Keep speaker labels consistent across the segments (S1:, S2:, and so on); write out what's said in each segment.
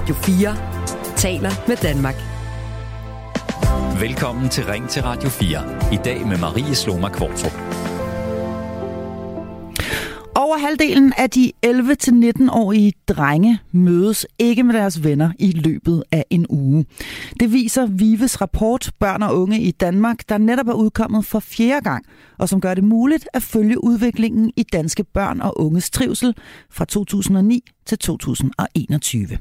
S1: Radio 4 taler med Danmark.
S2: Velkommen til Ring til Radio 4. I dag med Marie Sloma Kvartrup.
S3: Over halvdelen af de 11-19-årige drenge mødes ikke med deres venner i løbet af en uge. Det viser Vives rapport Børn og Unge i Danmark, der netop er udkommet for fjerde gang, og som gør det muligt at følge udviklingen i danske børn og unges trivsel fra 2009 til 2021.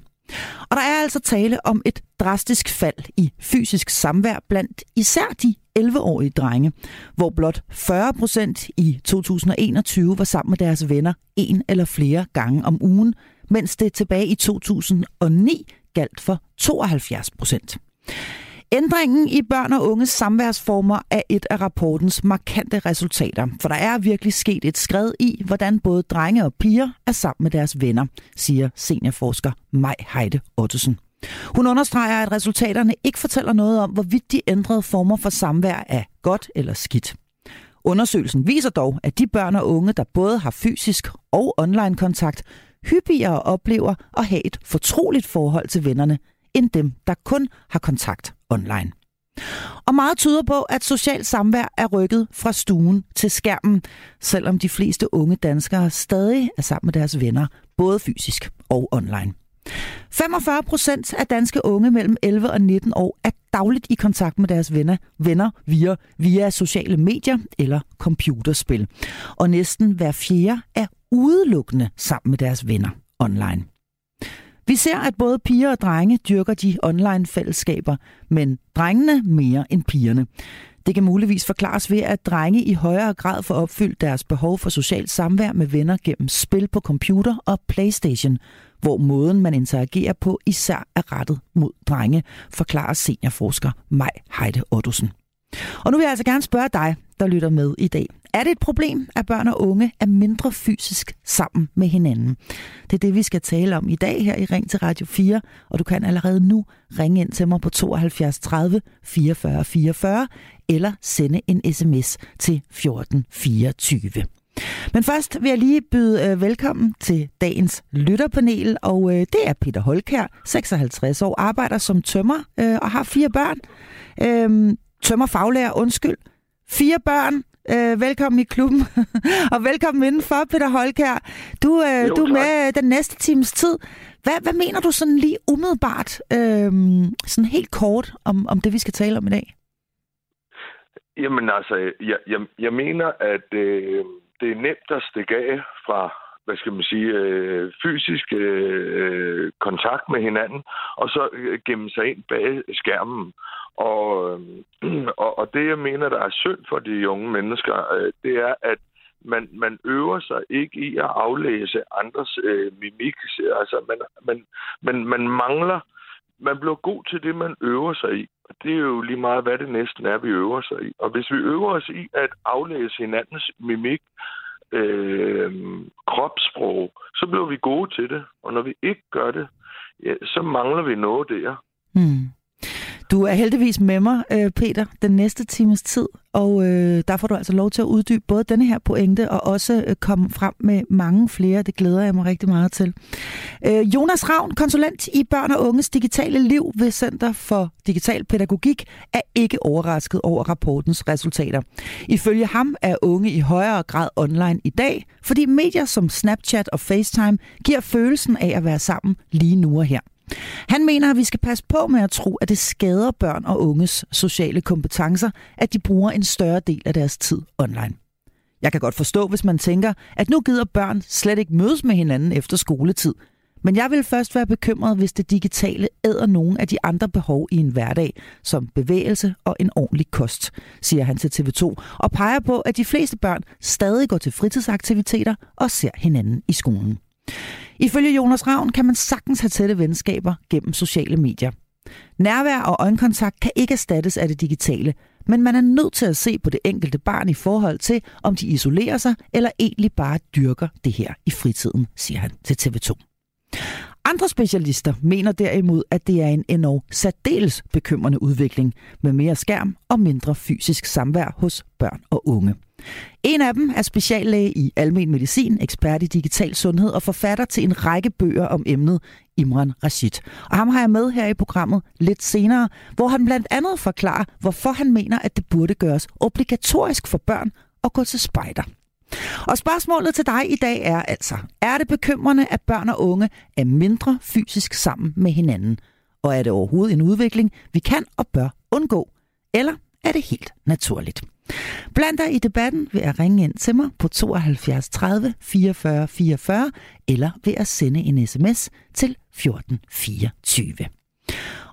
S3: Og der er altså tale om et drastisk fald i fysisk samvær blandt især de 11-årige drenge, hvor blot 40 procent i 2021 var sammen med deres venner en eller flere gange om ugen, mens det tilbage i 2009 galt for 72 procent. Ændringen i børn og unges samværsformer er et af rapportens markante resultater, for der er virkelig sket et skred i, hvordan både drenge og piger er sammen med deres venner, siger seniorforsker Maj Heide Ottesen. Hun understreger, at resultaterne ikke fortæller noget om, hvorvidt de ændrede former for samvær er godt eller skidt. Undersøgelsen viser dog, at de børn og unge, der både har fysisk og online kontakt, hyppigere oplever at have et fortroligt forhold til vennerne, end dem, der kun har kontakt online. Og meget tyder på, at socialt samvær er rykket fra stuen til skærmen, selvom de fleste unge danskere stadig er sammen med deres venner, både fysisk og online. 45 procent af danske unge mellem 11 og 19 år er dagligt i kontakt med deres venner, venner via, via sociale medier eller computerspil. Og næsten hver fjerde er udelukkende sammen med deres venner online. Vi ser, at både piger og drenge dyrker de online fællesskaber, men drengene mere end pigerne. Det kan muligvis forklares ved, at drenge i højere grad får opfyldt deres behov for socialt samvær med venner gennem spil på computer og Playstation, hvor måden man interagerer på især er rettet mod drenge, forklarer seniorforsker Maj Heide Ottosen. Og nu vil jeg altså gerne spørge dig, der lytter med i dag. Er det et problem, at børn og unge er mindre fysisk sammen med hinanden? Det er det, vi skal tale om i dag her i Ring til Radio 4, og du kan allerede nu ringe ind til mig på 72 30 44 44 eller sende en sms til 1424. Men først vil jeg lige byde øh, velkommen til dagens lytterpanel, og øh, det er Peter Holkær, 56 år, arbejder som tømmer øh, og har fire børn. Øh, tømmer faglærer, undskyld. Fire børn, Øh, velkommen i klubben, og velkommen indenfor, Peter Holkær. Du, øh, jo, du er med den næste times tid. Hvad, hvad mener du sådan lige umiddelbart, øh, sådan helt kort, om, om det, vi skal tale om i dag?
S4: Jamen altså, jeg, jeg, jeg mener, at øh, det er nemt at stikke af fra hvad skal man sige, øh, fysisk øh, kontakt med hinanden, og så øh, gemme sig ind bag skærmen. Og, øh, og, og det, jeg mener, der er synd for de unge mennesker, øh, det er, at man, man øver sig ikke i at aflæse andres øh, mimik. Altså, man, man, man, man mangler, man bliver god til det, man øver sig i. Og det er jo lige meget, hvad det næsten er, vi øver sig i. Og hvis vi øver os i at aflæse hinandens mimik, øh, kropssprog, så bliver vi gode til det. Og når vi ikke gør det, ja, så mangler vi noget der.
S3: Mm. Du er heldigvis med mig, øh, Peter, den næste times tid, og øh, der får du altså lov til at uddybe både denne her pointe og også øh, komme frem med mange flere. Det glæder jeg mig rigtig meget til. Øh, Jonas Ravn, konsulent i Børn og Unges Digitale Liv ved Center for Digital Pædagogik, er ikke overrasket over rapportens resultater. Ifølge ham er unge i højere grad online i dag, fordi medier som Snapchat og FaceTime giver følelsen af at være sammen lige nu og her. Han mener, at vi skal passe på med at tro, at det skader børn og unges sociale kompetencer, at de bruger en større del af deres tid online. Jeg kan godt forstå, hvis man tænker, at nu gider børn slet ikke mødes med hinanden efter skoletid. Men jeg vil først være bekymret, hvis det digitale æder nogle af de andre behov i en hverdag, som bevægelse og en ordentlig kost, siger han til TV2, og peger på, at de fleste børn stadig går til fritidsaktiviteter og ser hinanden i skolen. Ifølge Jonas Ravn kan man sagtens have tætte venskaber gennem sociale medier. Nærvær og øjenkontakt kan ikke erstattes af det digitale, men man er nødt til at se på det enkelte barn i forhold til, om de isolerer sig eller egentlig bare dyrker det her i fritiden, siger han til TV2. Andre specialister mener derimod, at det er en endnu særdeles bekymrende udvikling med mere skærm og mindre fysisk samvær hos børn og unge. En af dem er speciallæge i almen medicin, ekspert i digital sundhed og forfatter til en række bøger om emnet, Imran Rashid. Og ham har jeg med her i programmet lidt senere, hvor han blandt andet forklarer, hvorfor han mener, at det burde gøres obligatorisk for børn at gå til spejder. Og spørgsmålet til dig i dag er altså, er det bekymrende, at børn og unge er mindre fysisk sammen med hinanden? Og er det overhovedet en udvikling, vi kan og bør undgå? Eller er det helt naturligt? Bland dig i debatten ved at ringe ind til mig på 72 30 44 44 eller ved at sende en sms til 1424.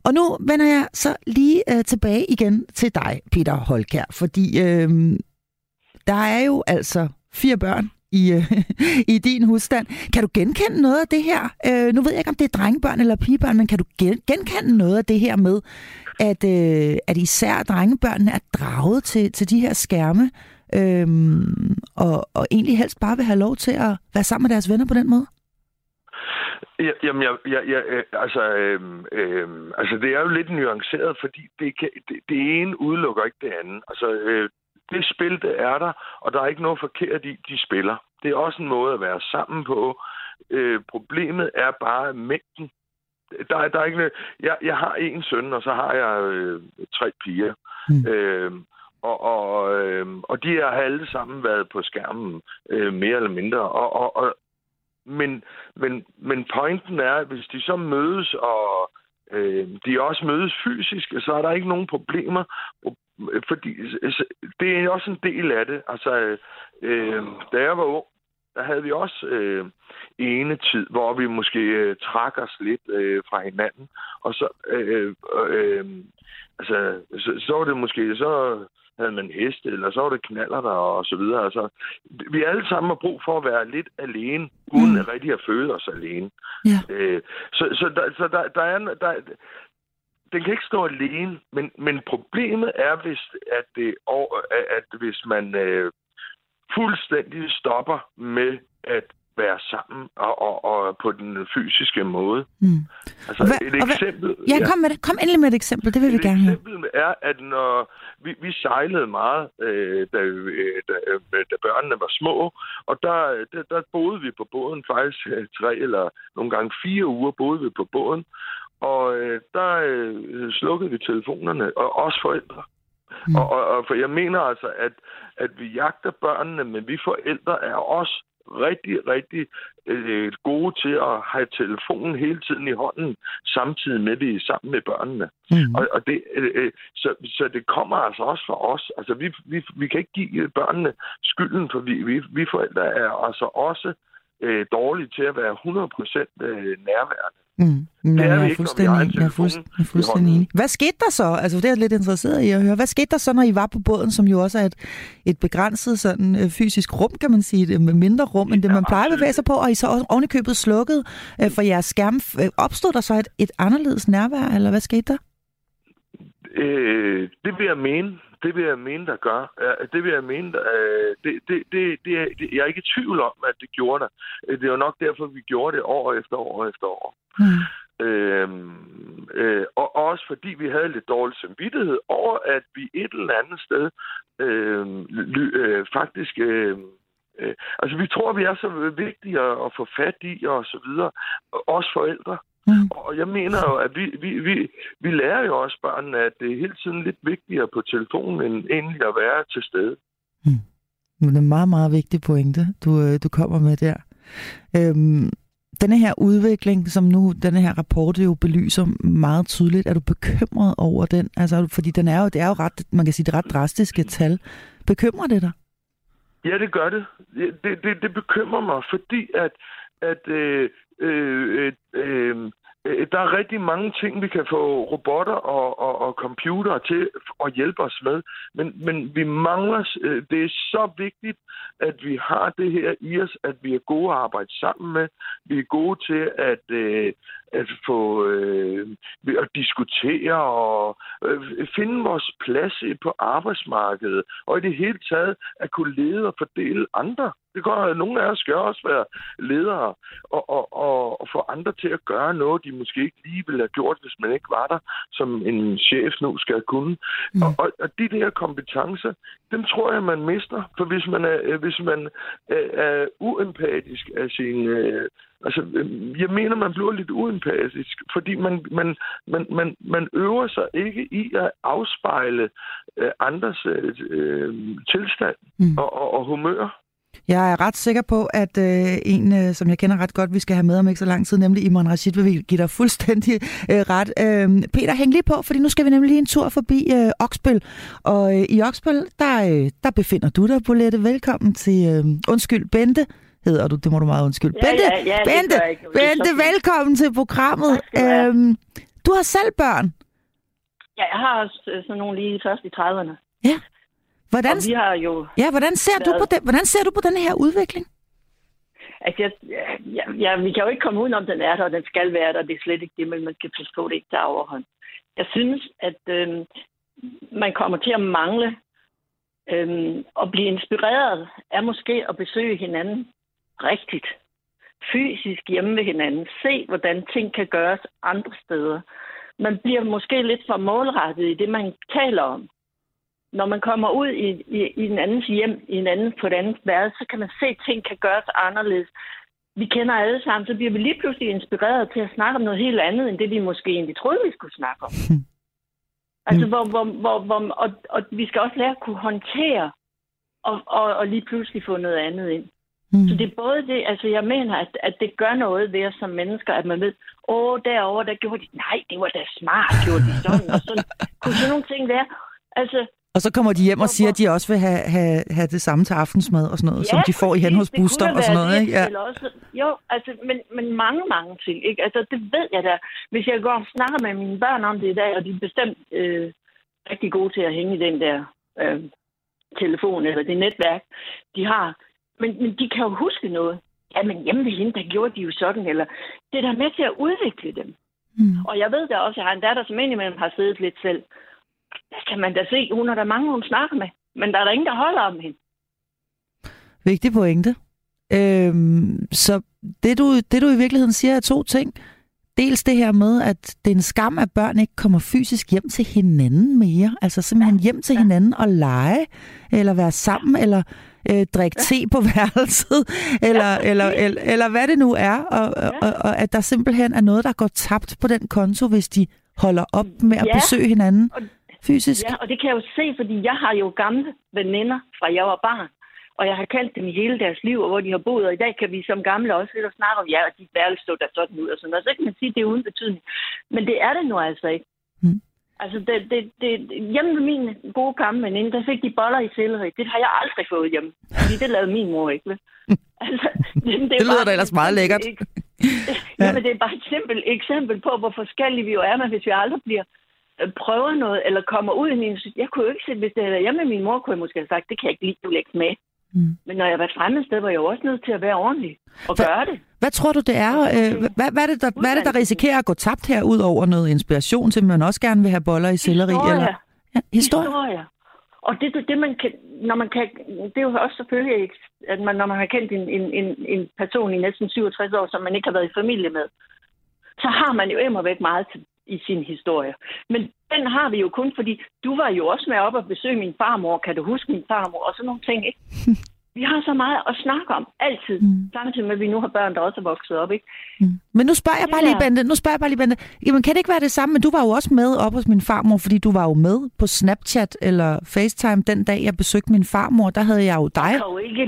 S3: Og nu vender jeg så lige øh, tilbage igen til dig, Peter Holkær, fordi øh, der er jo altså fire børn i, øh, i din husstand. Kan du genkende noget af det her? Øh, nu ved jeg ikke, om det er drengebørn eller pigebørn, men kan du gen- genkende noget af det her med, at, øh, at især drengebørnene er draget til, til de her skærme, øh, og, og egentlig helst bare vil have lov til at være sammen med deres venner på den måde?
S4: Ja, jamen, jeg, jeg, jeg, øh, altså, øhm, øhm, altså, det er jo lidt nuanceret, fordi det, kan, det, det ene udelukker ikke det andet. Altså, øh, det spil, det er der, og der er ikke noget forkert i, de spiller. Det er også en måde at være sammen på. Øh, problemet er bare mængden. Der, der er ikke, jeg, jeg har en søn, og så har jeg øh, tre piger. Mm. Øh, og, og, øh, og de har alle sammen været på skærmen, øh, mere eller mindre. Og, og, og, men, men, men pointen er, at hvis de så mødes, og øh, de også mødes fysisk, så er der ikke nogen problemer fordi det er også en del af det. Altså, øh, da jeg var ung, der havde vi også øh, ene tid, hvor vi måske øh, trak os lidt øh, fra hinanden. Og så, øh, øh, øh altså, så, så var det måske, så havde man heste, eller så var det knaller der, og så videre. Altså, vi alle sammen har brug for at være lidt alene, uden mm. at rigtig at føle os alene. Ja. Øh, så så, der, så der, der, er, der, den kan ikke stå alene, men, men problemet er, hvis, at, det, at hvis man øh, fuldstændig stopper med at være sammen og, og, og på den fysiske måde. Mm. Altså
S3: hvad, et eksempel... Hvad, ja, kom, med det. kom endelig med et eksempel, det vil vi gerne.
S4: Et eksempel er, at når vi, vi sejlede meget, øh, da, øh, da, øh, da børnene var små, og der, der, der boede vi på båden faktisk øh, tre eller nogle gange fire uger boede vi på båden, og øh, der øh, slukkede vi telefonerne, og også forældre. Mm. Og, og, og for jeg mener altså, at, at vi jagter børnene, men vi forældre er også rigtig, rigtig øh, gode til at have telefonen hele tiden i hånden, samtidig med, vi er sammen med børnene. Mm. Og, og det, øh, øh, så, så det kommer altså også fra os. Altså, vi, vi, vi kan ikke give børnene skylden, for vi, vi, vi forældre er altså også øh, dårlige til at være 100% øh, nærværende.
S3: Mm. det er jeg, er fuldstændig, jeg, er fuldstændig, jeg er fuldstændig enig. Hvad skete der så? Altså, det er jeg lidt interesseret i at høre. Hvad skete der så, når I var på båden, som jo også er et, et begrænset sådan, øh, fysisk rum, kan man sige, med mindre rum, end det man plejer at bevæge sig på, og I så også ovenikøbet slukket øh, for jeres skærm. Øh, opstod der så et, et anderledes nærvær, eller hvad skete der?
S4: Øh, det vil jeg mene. Det vil jeg mene, der gør. Det vil jeg mene, der, det, det, det, det, det, jeg er ikke i tvivl om, at det gjorde det. Det er jo nok derfor, vi gjorde det år efter år efter år. Mm. Øhm, øh, og også fordi vi havde lidt dårlig samvittighed over, at vi et eller andet sted øh, øh, faktisk... Øh, øh, altså, vi tror, vi er så vigtige at, at få fat i og så videre. Også forældre. Mm. Og jeg mener jo, at vi, vi, vi, vi lærer jo også børnene, at det er hele tiden lidt vigtigere på telefonen, end egentlig at være til stede. Mm.
S3: Det er en meget, meget vigtig pointe, du, øh, du kommer med der. Øhm, denne her udvikling, som nu denne her rapport jo belyser meget tydeligt, er du bekymret over den? Altså, fordi den er jo, det er jo ret, man kan sige, det ret drastiske tal. Bekymrer det dig?
S4: Ja, det gør det. Det, det, det bekymrer mig, fordi at, at øh, Øh, øh, øh, øh, der er rigtig mange ting, vi kan få robotter og, og, og computere til at hjælpe os med. Men, men vi mangler, øh, det er så vigtigt, at vi har det her i os, at vi er gode at arbejde sammen med. Vi er gode til at, øh, at få øh, at diskutere og øh, finde vores plads på arbejdsmarkedet, og i det hele taget at kunne lede og fordele andre. Det går, at nogle af os skal også være ledere og, og, og, og få andre til at gøre noget, de måske ikke lige ville have gjort, hvis man ikke var der, som en chef nu skal kunne. Mm. Og, og, og de der kompetencer, dem tror jeg, man mister. For hvis man er, hvis man er, er uempatisk af sin... Øh, altså, jeg mener, man bliver lidt uempatisk, fordi man, man, man, man, man øver sig ikke i at afspejle øh, andres øh, tilstand mm. og, og, og humør.
S3: Jeg er ret sikker på, at øh, en, øh, som jeg kender ret godt, vi skal have med om ikke så lang tid, nemlig Imran Rashid, vil give dig fuldstændig øh, ret. Øh, Peter, hæng lige på, fordi nu skal vi nemlig lige en tur forbi øh, Oksbøl. Og øh, i Oksbøl, der, øh, der befinder du dig, Bolette. Velkommen til, øh, undskyld, Bente hedder du, det må du meget undskylde.
S5: Ja,
S3: Bente,
S5: ja, ja,
S3: Bente, Bente velkommen til programmet. Øhm, du har selv børn.
S5: Ja, jeg har også øh, sådan nogle lige først i 30'erne.
S3: Ja. Hvordan,
S5: og vi har jo...
S3: Ja, hvordan ser, du på den, hvordan ser du på den her udvikling?
S5: Altså, jeg, ja, ja, vi kan jo ikke komme udenom, den er der, og den skal være der. Det er slet ikke det, men man skal passe på, det ikke tager overhånd. Jeg synes, at øh, man kommer til at mangle øh, at blive inspireret af måske at besøge hinanden rigtigt. Fysisk hjemme ved hinanden. Se, hvordan ting kan gøres andre steder. Man bliver måske lidt for målrettet i det, man taler om når man kommer ud i, i, i en andens hjem, i en anden, på et andet værelse, så kan man se, at ting kan gøres anderledes. Vi kender alle sammen, så bliver vi lige pludselig inspireret til at snakke om noget helt andet, end det vi måske egentlig troede, vi skulle snakke om. Altså, hvor, hvor, hvor, hvor, og, og vi skal også lære at kunne håndtere og, og, og lige pludselig få noget andet ind. Mm. Så det er både det, altså jeg mener, at, at det gør noget ved os som mennesker, at man ved, åh, derovre, der gjorde de, nej, det var da smart, gjorde de sådan, og sådan. Kunne sådan nogle ting være. Altså,
S3: og så kommer de hjem og siger, at de også vil have, have, have det samme til aftensmad og sådan noget, ja, som de får i hen hos Buster og sådan noget.
S5: Ikke? Ja. Også, jo, altså, men, men mange, mange ting. Ikke? Altså, det ved jeg da. Hvis jeg går og snakker med mine børn om det i dag, og de er bestemt øh, rigtig gode til at hænge i den der øh, telefon eller det netværk, de har. Men, men de kan jo huske noget. Jamen hjemme ved hende, der gjorde de jo sådan, eller det der er med til at udvikle dem. Mm. Og jeg ved da også, at jeg har en datter, som indimellem har siddet lidt selv der kan man da se, hun er der mange, hun snakker med. Men der er der ingen, der holder om hende.
S3: Vigtig pointe. Øhm, så det du, det du i virkeligheden siger er to ting. Dels det her med, at det er en skam, at børn ikke kommer fysisk hjem til hinanden mere. Altså simpelthen hjem til ja. hinanden og lege, eller være sammen, eller øh, drikke te på værelset, eller, ja, eller, eller, eller hvad det nu er. Og, ja. og, og at der simpelthen er noget, der går tabt på den konto, hvis de holder op med at ja. besøge hinanden. Og fysisk?
S5: Ja, og det kan jeg jo se, fordi jeg har jo gamle veninder fra jeg var barn, og jeg har kendt dem i hele deres liv, og hvor de har boet, og i dag kan vi som gamle også lidt og snakke om, ja, og de værelse stod der sådan ud og sådan noget. Så kan man sige, at det er uden betydning. Men det er det nu altså ikke. Altså, det, det, det, hjemme med min gode gamle veninde, der fik de boller i selleri. Det har jeg aldrig fået hjemme. Fordi det lavede min mor ikke, vel?
S3: Altså, det, det, det lyder da ellers meget lækkert.
S5: Ikke, ja. men det er bare et simpelt eksempel på, hvor forskellige vi jo er, men hvis vi aldrig bliver Øh, prøver noget, eller kommer ud i min... Jeg kunne jo ikke se, hvis det er hjemme med min mor, kunne jeg måske have sagt, det kan jeg ikke lide, du lægger med. Mm. Men når jeg var fremme sted, var jeg jo også nødt til at være ordentlig og Hva, gøre det.
S3: Hvad tror du, det er? Øh, hvad, hvad, er det, der, hvad er det, der risikerer at gå tabt her ud over noget inspiration til, man også gerne vil have boller i selleri? Eller?
S5: Ja, historie. historie. Og det, det, man kan, når man kan, det er jo også selvfølgelig, at man, når man har kendt en, en, en, en person i næsten 67 år, som man ikke har været i familie med, så har man jo immer væk meget til, i sin historie. Men den har vi jo kun, fordi du var jo også med op og besøge min farmor. Kan du huske min farmor? Og sådan nogle ting, ikke? Vi har så meget at snakke om, altid. Mm. Samtidig med, at vi nu har børn, der også er vokset op, ikke?
S3: Mm. Men nu spørger jeg bare lige, Bente, nu spørger jeg bare lige, Bente, jamen kan det ikke være det samme, men du var jo også med op hos min farmor, fordi du var jo med på Snapchat eller FaceTime den dag, jeg besøgte min farmor, der havde jeg jo dig.
S5: Jeg kunne jo ikke,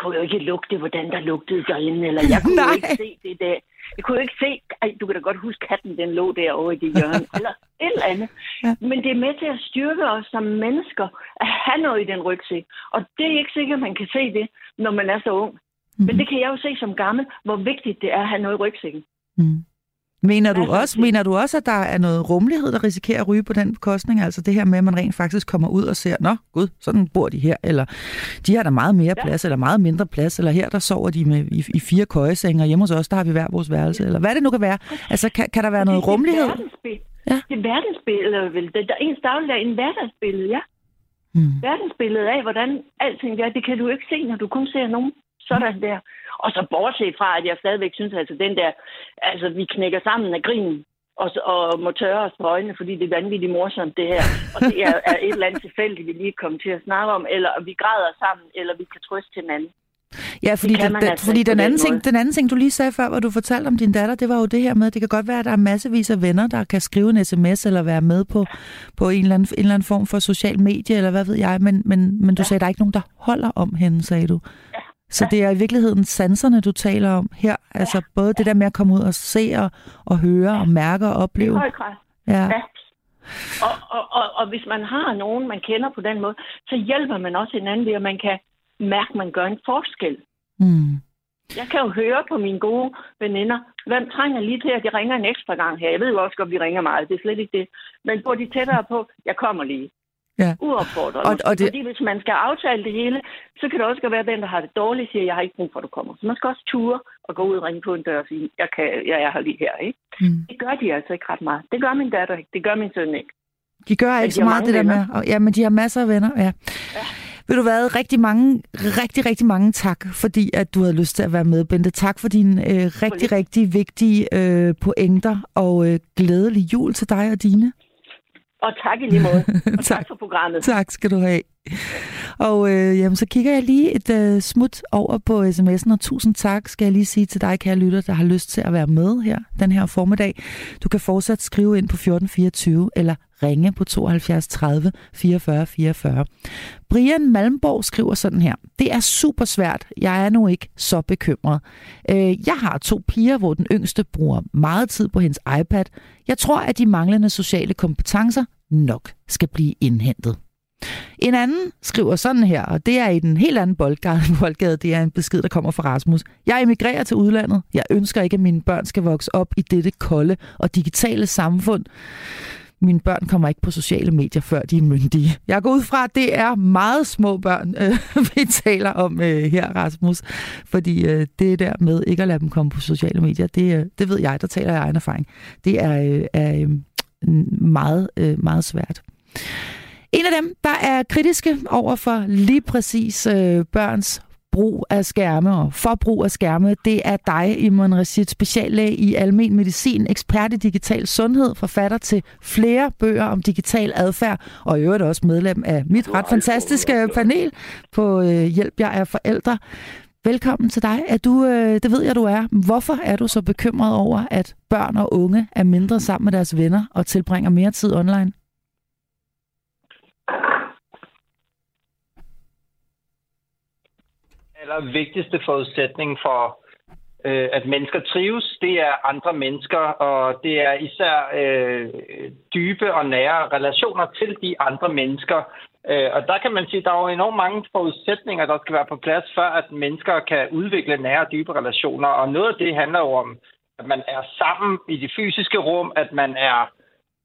S5: kunne jo ikke lugte, hvordan der lugtede derinde, eller jeg kunne jo ikke se det der jeg kunne ikke se, ej, du kan da godt huske, katten den lå derovre i det hjørne, eller et eller andet. Ja. Men det er med til at styrke os som mennesker, at have noget i den rygsæk. Og det er ikke sikkert, at man kan se det, når man er så ung. Mm. Men det kan jeg jo se som gammel, hvor vigtigt det er at have noget i rygsækken. Mm.
S3: Mener du, også, mener du også, at der er noget rummelighed, der risikerer at ryge på den bekostning? Altså det her med, at man rent faktisk kommer ud og ser, nå gud, sådan bor de her, eller de har der meget mere plads, ja. eller meget mindre plads, eller her der sover de med, i, i fire køjesenge, og hjemme hos os, der har vi hver vores værelse, eller hvad det nu kan være. Altså kan, kan der være noget rummelighed?
S5: Ja. Det er verdensbillede, vel? Det er ens dagligdag en hverdagsbillede, ja. Mm. Verdensbillede af, hvordan alting er, det kan du ikke se, når du kun ser nogen sådan der. Og så bortset fra, at jeg stadigvæk synes, altså, den der, altså vi knækker sammen af grinen, og, og må tørre os på øjnene, fordi det er vanvittigt morsomt, det her. Og det er, er et eller andet tilfældigt, vi lige kommer til at snakke om, eller vi græder sammen, eller vi kan trøste hinanden.
S3: Ja, fordi, det, det, altså fordi den, anden ting, den anden ting, du lige sagde før, hvor du fortalte om din datter, det var jo det her med, at det kan godt være, at der er massevis af venner, der kan skrive en sms eller være med på, på en, eller anden, en eller anden form for social medie, eller hvad ved jeg, men, men, men du ja. sagde, at der er ikke nogen, der holder om hende, sagde du. Ja. Så det er i virkeligheden sanserne, du taler om her. Altså ja. både det der med at komme ud og se og, og høre og mærke og opleve. I
S5: høj grad. Ja. ja. Og, og, og, og hvis man har nogen, man kender på den måde, så hjælper man også hinanden ved, at man kan mærke, at man gør en forskel. Mm. Jeg kan jo høre på mine gode veninder, hvem trænger lige til, at de ringer en ekstra gang her. Jeg ved jo også godt, at vi ringer meget, det er slet ikke det. Men hvor de tættere på, jeg kommer lige. Ja. Uopfordret. Og, og det... Fordi hvis man skal aftale det hele, så kan det også være, at den, der har det dårligt, siger, jeg har ikke brug for, at du kommer. Så man skal også ture og gå ud og ringe på en dør og sige, jeg, kan, jeg er her lige her. Ikke? Mm. Det gør de altså ikke ret meget. Det gør min datter ikke. Det gør min søn ikke.
S3: De gør ikke de så meget det der venner. med... Ja, men de har masser af venner, ja. ja. Vil du være rigtig mange, rigtig, rigtig mange tak, fordi at du havde lyst til at være med, Bente. Tak for dine øh, rigtig, rigtig vigtige øh, pointer, og øh, glædelig jul til dig og dine.
S5: Og tak i lige måde. Og tak. tak for programmet.
S3: Tak skal du have. Og øh, jamen, så kigger jeg lige et øh, smut over på sms'en, og tusind tak skal jeg lige sige til dig, kære lytter, der har lyst til at være med her den her formiddag. Du kan fortsat skrive ind på 1424 eller ringe på 72 30 44 44. Brian Malmborg skriver sådan her. Det er super svært. Jeg er nu ikke så bekymret. Øh, Jeg har to piger, hvor den yngste bruger meget tid på hendes iPad. Jeg tror, at de manglende sociale kompetencer nok skal blive indhentet. En anden skriver sådan her, og det er i den helt anden boldgade. boldgade. Det er en besked, der kommer fra Rasmus. Jeg emigrerer til udlandet. Jeg ønsker ikke, at mine børn skal vokse op i dette kolde og digitale samfund mine børn kommer ikke på sociale medier, før de er myndige. Jeg går ud fra, at det er meget små børn, øh, vi taler om øh, her, Rasmus. Fordi øh, det der med ikke at lade dem komme på sociale medier, det, øh, det ved jeg, der taler jeg egen erfaring. Det er, øh, er øh, meget, øh, meget svært. En af dem, der er kritiske over for lige præcis øh, børns brug af skærme og forbrug af skærme, det er dig, Imran Rashid, speciallæge i almen medicin, ekspert i digital sundhed, forfatter til flere bøger om digital adfærd, og i øvrigt også medlem af mit ret fantastiske panel på øh, Hjælp, jeg er forældre. Velkommen til dig. Er du, øh, det ved jeg, du er. Hvorfor er du så bekymret over, at børn og unge er mindre sammen med deres venner og tilbringer mere tid online?
S6: Allervigtigste forudsætning for, øh, at mennesker trives, det er andre mennesker, og det er især øh, dybe og nære relationer til de andre mennesker. Øh, og der kan man sige, at der er jo enormt mange forudsætninger, der skal være på plads, før at mennesker kan udvikle nære og dybe relationer. Og noget af det handler jo om, at man er sammen i det fysiske rum, at man er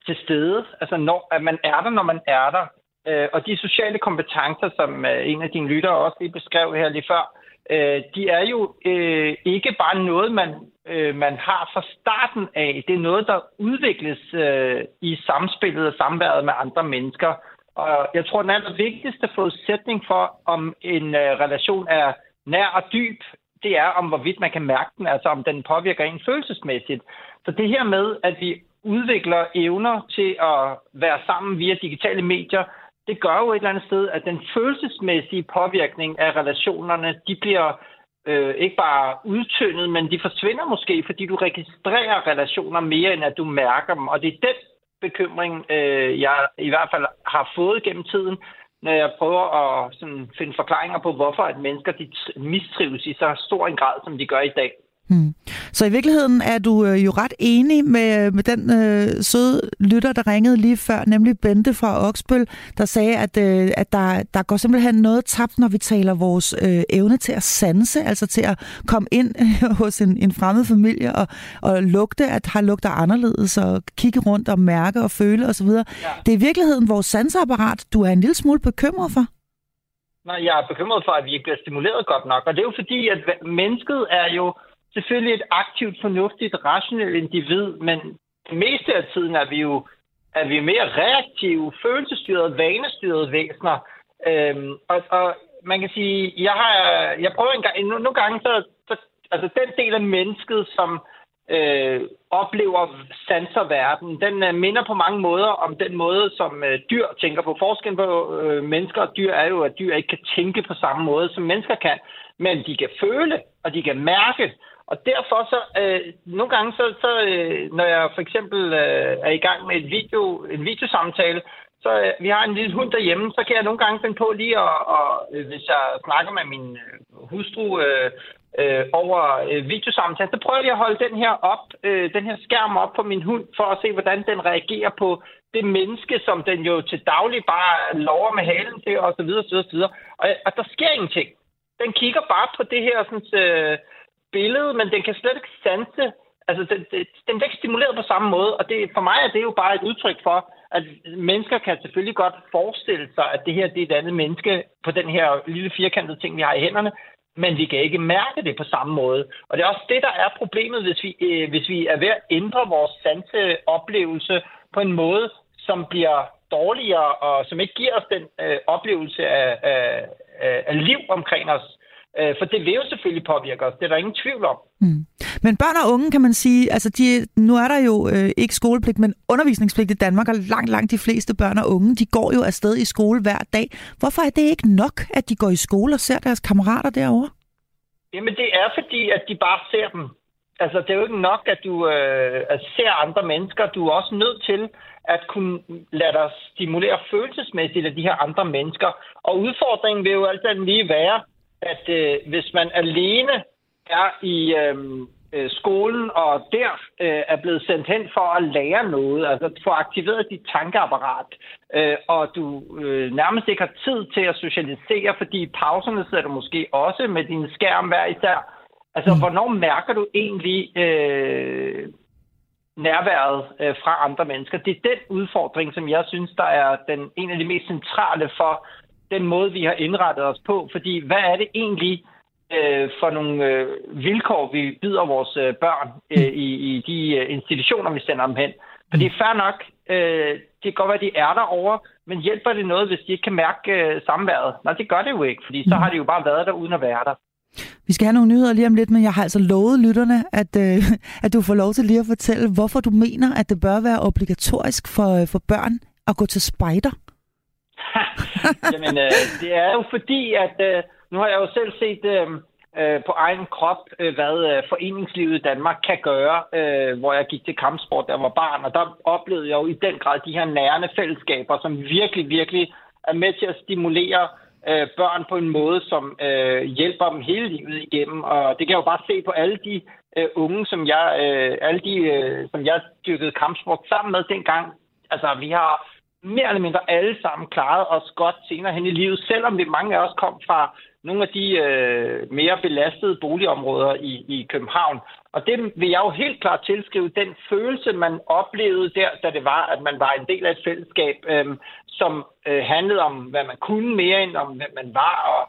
S6: til stede, altså når, at man er der, når man er der. Øh, og de sociale kompetencer, som øh, en af dine lyttere også lige beskrev her lige før, øh, de er jo øh, ikke bare noget, man, øh, man har fra starten af. Det er noget, der udvikles øh, i samspillet og samværet med andre mennesker. Og jeg tror, den allervigtigste forudsætning for, om en øh, relation er nær og dyb, det er, om hvorvidt man kan mærke den, altså om den påvirker en følelsesmæssigt. Så det her med, at vi udvikler evner til at være sammen via digitale medier, det gør jo et eller andet sted, at den følelsesmæssige påvirkning af relationerne, de bliver øh, ikke bare udtyndet, men de forsvinder måske, fordi du registrerer relationer mere, end at du mærker dem. Og det er den bekymring, øh, jeg i hvert fald har fået gennem tiden, når jeg prøver at sådan, finde forklaringer på, hvorfor at mennesker de mistrives i så stor en grad, som de gør i dag.
S3: Hmm. Så i virkeligheden er du øh, jo ret enig med, med den øh, søde lytter, der ringede lige før, nemlig Bente fra Oksbøl, der sagde, at, øh, at der, der går simpelthen noget tabt, når vi taler vores øh, evne til at sanse, altså til at komme ind øh, hos en, en fremmed familie og, og lugte, at har lugter anderledes, og kigge rundt og mærke og føle osv. Ja. Det er i virkeligheden vores sanseapparat, du er en lille smule bekymret for.
S6: Nej, jeg er bekymret for, at vi ikke bliver stimuleret godt nok. Og det er jo fordi, at mennesket er jo selvfølgelig et aktivt, fornuftigt, rationelt individ, men det meste af tiden er vi jo er vi mere reaktive, følelsesstyrede, vanestyrede væsener. Øhm, og, og man kan sige, jeg har, jeg prøver en gang, nogle gange, så, så altså den del af mennesket, som øh, oplever sanser verden, den øh, minder på mange måder om den måde, som øh, dyr tænker på. Forskellen på øh, mennesker og dyr er jo, at dyr ikke kan tænke på samme måde, som mennesker kan, men de kan føle, og de kan mærke, og derfor så, øh, nogle gange, så, så øh, når jeg for eksempel øh, er i gang med et video, en videosamtale, så øh, vi har en lille hund derhjemme, så kan jeg nogle gange finde på lige, at, og, øh, hvis jeg snakker med min øh, hustru øh, øh, over øh, videosamtale, så prøver jeg at holde den her op, øh, den her skærm op på min hund, for at se, hvordan den reagerer på det menneske, som den jo til daglig bare lover med halen til, og så videre, og så videre, og. Og, og der sker ingenting. Den kigger bare på det her sådan, øh, billede, men den kan slet ikke sanse. Altså, den, den, bliver ikke stimuleret på samme måde, og det, for mig er det jo bare et udtryk for, at mennesker kan selvfølgelig godt forestille sig, at det her det er et andet menneske på den her lille firkantede ting, vi har i hænderne, men vi kan ikke mærke det på samme måde. Og det er også det, der er problemet, hvis vi, øh, hvis vi er ved at ændre vores sanseoplevelse på en måde, som bliver dårligere, og som ikke giver os den øh, oplevelse af, af, af liv omkring os, Øh, for det vil jo selvfølgelig påvirke os, det er der ingen tvivl om. Mm.
S3: Men børn og unge, kan man sige, altså de, nu er der jo øh, ikke skolepligt, men undervisningspligt i Danmark, og langt, langt de fleste børn og unge, de går jo afsted i skole hver dag. Hvorfor er det ikke nok, at de går i skole og ser deres kammerater derovre?
S6: Jamen det er fordi, at de bare ser dem. Altså det er jo ikke nok, at du øh, at ser andre mennesker. Du er også nødt til at kunne lade dig stimulere følelsesmæssigt af de her andre mennesker. Og udfordringen vil jo altid lige være, at øh, hvis man alene er i øh, øh, skolen og der øh, er blevet sendt hen for at lære noget, altså få aktiveret dit tankeapparat, øh, og du øh, nærmest ikke har tid til at socialisere, fordi i pauserne sidder du måske også med din skærm hver især. Altså, mm. hvornår mærker du egentlig øh, nærværet øh, fra andre mennesker? Det er den udfordring, som jeg synes, der er den, en af de mest centrale for den måde, vi har indrettet os på. Fordi hvad er det egentlig øh, for nogle øh, vilkår, vi byder vores øh, børn øh, i, i de øh, institutioner, vi sender dem hen? For det er fair nok. Øh, det kan godt være, de er derovre, men hjælper det noget, hvis de ikke kan mærke øh, samværet? Nej, det gør det jo ikke, fordi så har de jo bare været der uden at være der.
S3: Vi skal have nogle nyheder lige om lidt, men jeg har altså lovet lytterne, at, øh, at du får lov til lige at fortælle, hvorfor du mener, at det bør være obligatorisk for, øh, for børn at gå til spejder.
S6: Jamen, øh, det er jo fordi, at øh, nu har jeg jo selv set øh, øh, på egen krop, øh, hvad øh, foreningslivet i Danmark kan gøre, øh, hvor jeg gik til kampsport, der var barn, og der oplevede jeg jo i den grad de her nærende fællesskaber, som virkelig, virkelig er med til at stimulere øh, børn på en måde, som øh, hjælper dem hele livet igennem. Og det kan jeg jo bare se på alle de øh, unge, som jeg, øh, alle de, øh, som jeg dyrkede kampsport sammen med dengang. Altså, vi har mere eller mindre alle sammen klaret os godt senere hen i livet, selvom vi mange af os kom fra nogle af de øh, mere belastede boligområder i, i København. Og det vil jeg jo helt klart tilskrive den følelse, man oplevede der, da det var, at man var en del af et fællesskab, øh, som øh, handlede om, hvad man kunne mere end om, hvad man var, og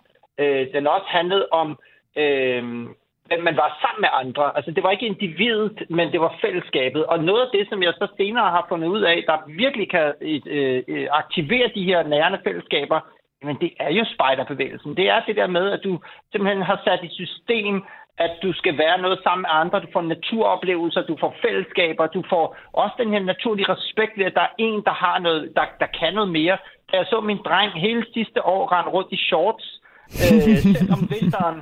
S6: øh, den også handlede om øh, men man var sammen med andre. Altså, det var ikke individet, men det var fællesskabet. Og noget af det, som jeg så senere har fundet ud af, der virkelig kan øh, øh, aktivere de her nærende fællesskaber, men det er jo spejderbevægelsen. Det er det der med, at du simpelthen har sat i system, at du skal være noget sammen med andre, du får naturoplevelser, du får fællesskaber, du får også den her naturlige respekt ved, at der er en, der har noget, der, der kan noget mere. Da jeg så min dreng hele sidste år rende rundt i shorts, øh, selv om vinteren,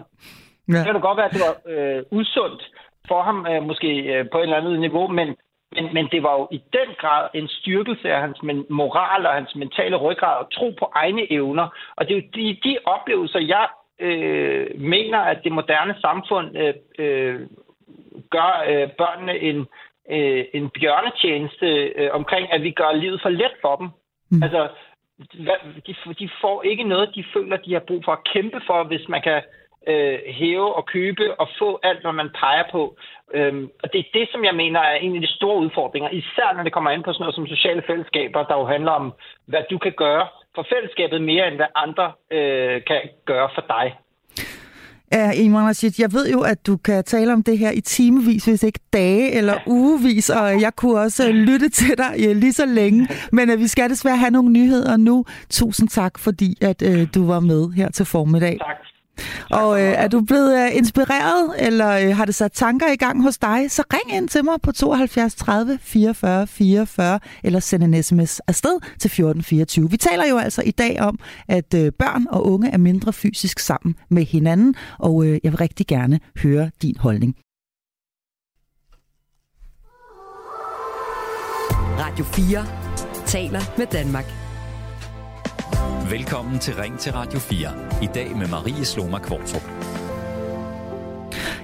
S6: Ja. Det kan godt være, at det var øh, usundt for ham, øh, måske øh, på et eller andet niveau, men, men, men det var jo i den grad en styrkelse af hans moral og hans mentale ryggrad og tro på egne evner. Og det er jo de, de oplevelser, jeg øh, mener, at det moderne samfund øh, øh, gør øh, børnene en, øh, en bjørnetjeneste øh, omkring, at vi gør livet for let for dem. Mm. Altså, de, de får ikke noget, de føler, de har brug for at kæmpe for, hvis man kan øh, hæve og købe og få alt, hvad man peger på. Øhm, og det er det, som jeg mener er en af de store udfordringer, især når det kommer ind på sådan noget som sociale fællesskaber, der jo handler om, hvad du kan gøre for fællesskabet mere, end hvad andre øh, kan gøre for dig.
S3: Ja, Imran Rashid, jeg ved jo, at du kan tale om det her i timevis, hvis ikke dage eller ugevis, og jeg kunne også øh, lytte til dig ja, lige så længe. Men uh, vi skal desværre have nogle nyheder nu. Tusind tak, fordi at uh, du var med her til formiddag.
S6: Tak.
S3: Og øh, er du blevet øh, inspireret, eller øh, har det sat tanker i gang hos dig, så ring ind til mig på 72 30 44 44, eller send en sms afsted til 1424. Vi taler jo altså i dag om, at øh, børn og unge er mindre fysisk sammen med hinanden, og øh, jeg vil rigtig gerne høre din holdning.
S1: Radio 4 taler med Danmark.
S2: Velkommen til Ring til Radio 4. I dag med Marie Sloma Kvartrup.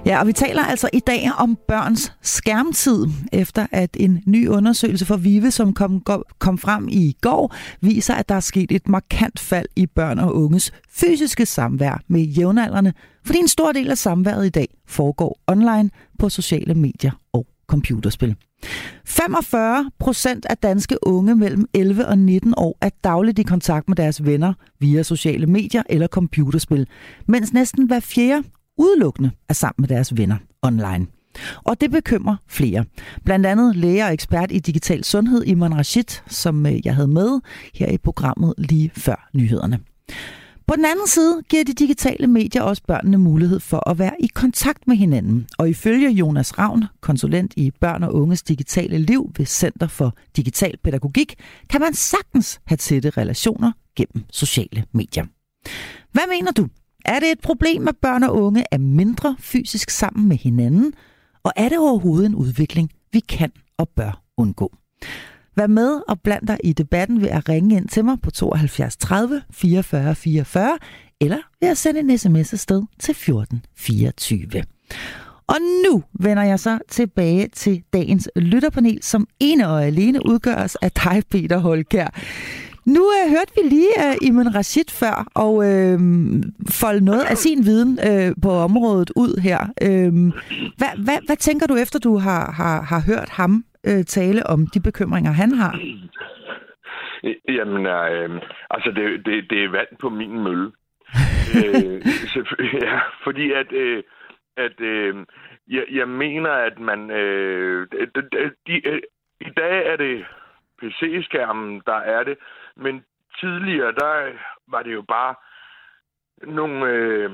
S3: Ja, og vi taler altså i dag om børns skærmtid, efter at en ny undersøgelse for VIVE, som kom, kom frem i går, viser, at der er sket et markant fald i børn og unges fysiske samvær med jævnaldrende, fordi en stor del af samværet i dag foregår online på sociale medier og computerspil. 45 procent af danske unge mellem 11 og 19 år er dagligt i kontakt med deres venner via sociale medier eller computerspil, mens næsten hver fjerde udelukkende er sammen med deres venner online. Og det bekymrer flere. Blandt andet læger og ekspert i digital sundhed Iman Rashid, som øh, jeg havde med her i programmet lige før nyhederne. På den anden side giver de digitale medier også børnene mulighed for at være i kontakt med hinanden. Og ifølge Jonas Ravn, konsulent i børn og unges digitale liv ved Center for Digital Pædagogik, kan man sagtens have tætte relationer gennem sociale medier. Hvad mener du? Er det et problem, at børn og unge er mindre fysisk sammen med hinanden? Og er det overhovedet en udvikling, vi kan og bør undgå? Vær med og bland dig i debatten ved at ringe ind til mig på 72 30 44 44, eller ved at sende en sms afsted til 14 24. Og nu vender jeg så tilbage til dagens lytterpanel, som ene og alene udgøres af dig, Peter Holkær. Nu øh, hørte vi lige øh, Iman Rashid før, og øh, folde noget af sin viden øh, på området ud her. Øh, hvad, hvad, hvad tænker du efter, du har, har, har hørt ham uh, tale om de bekymringer, han har?
S4: Jamen, uh, altså, det, det, det er vand på min mølle. uh, ja, fordi at, uh, at uh, jeg, jeg mener, at man... Uh, de, de, uh, I dag er det PC-skærmen, der er det. Men tidligere, der var det jo bare nogle... Øh,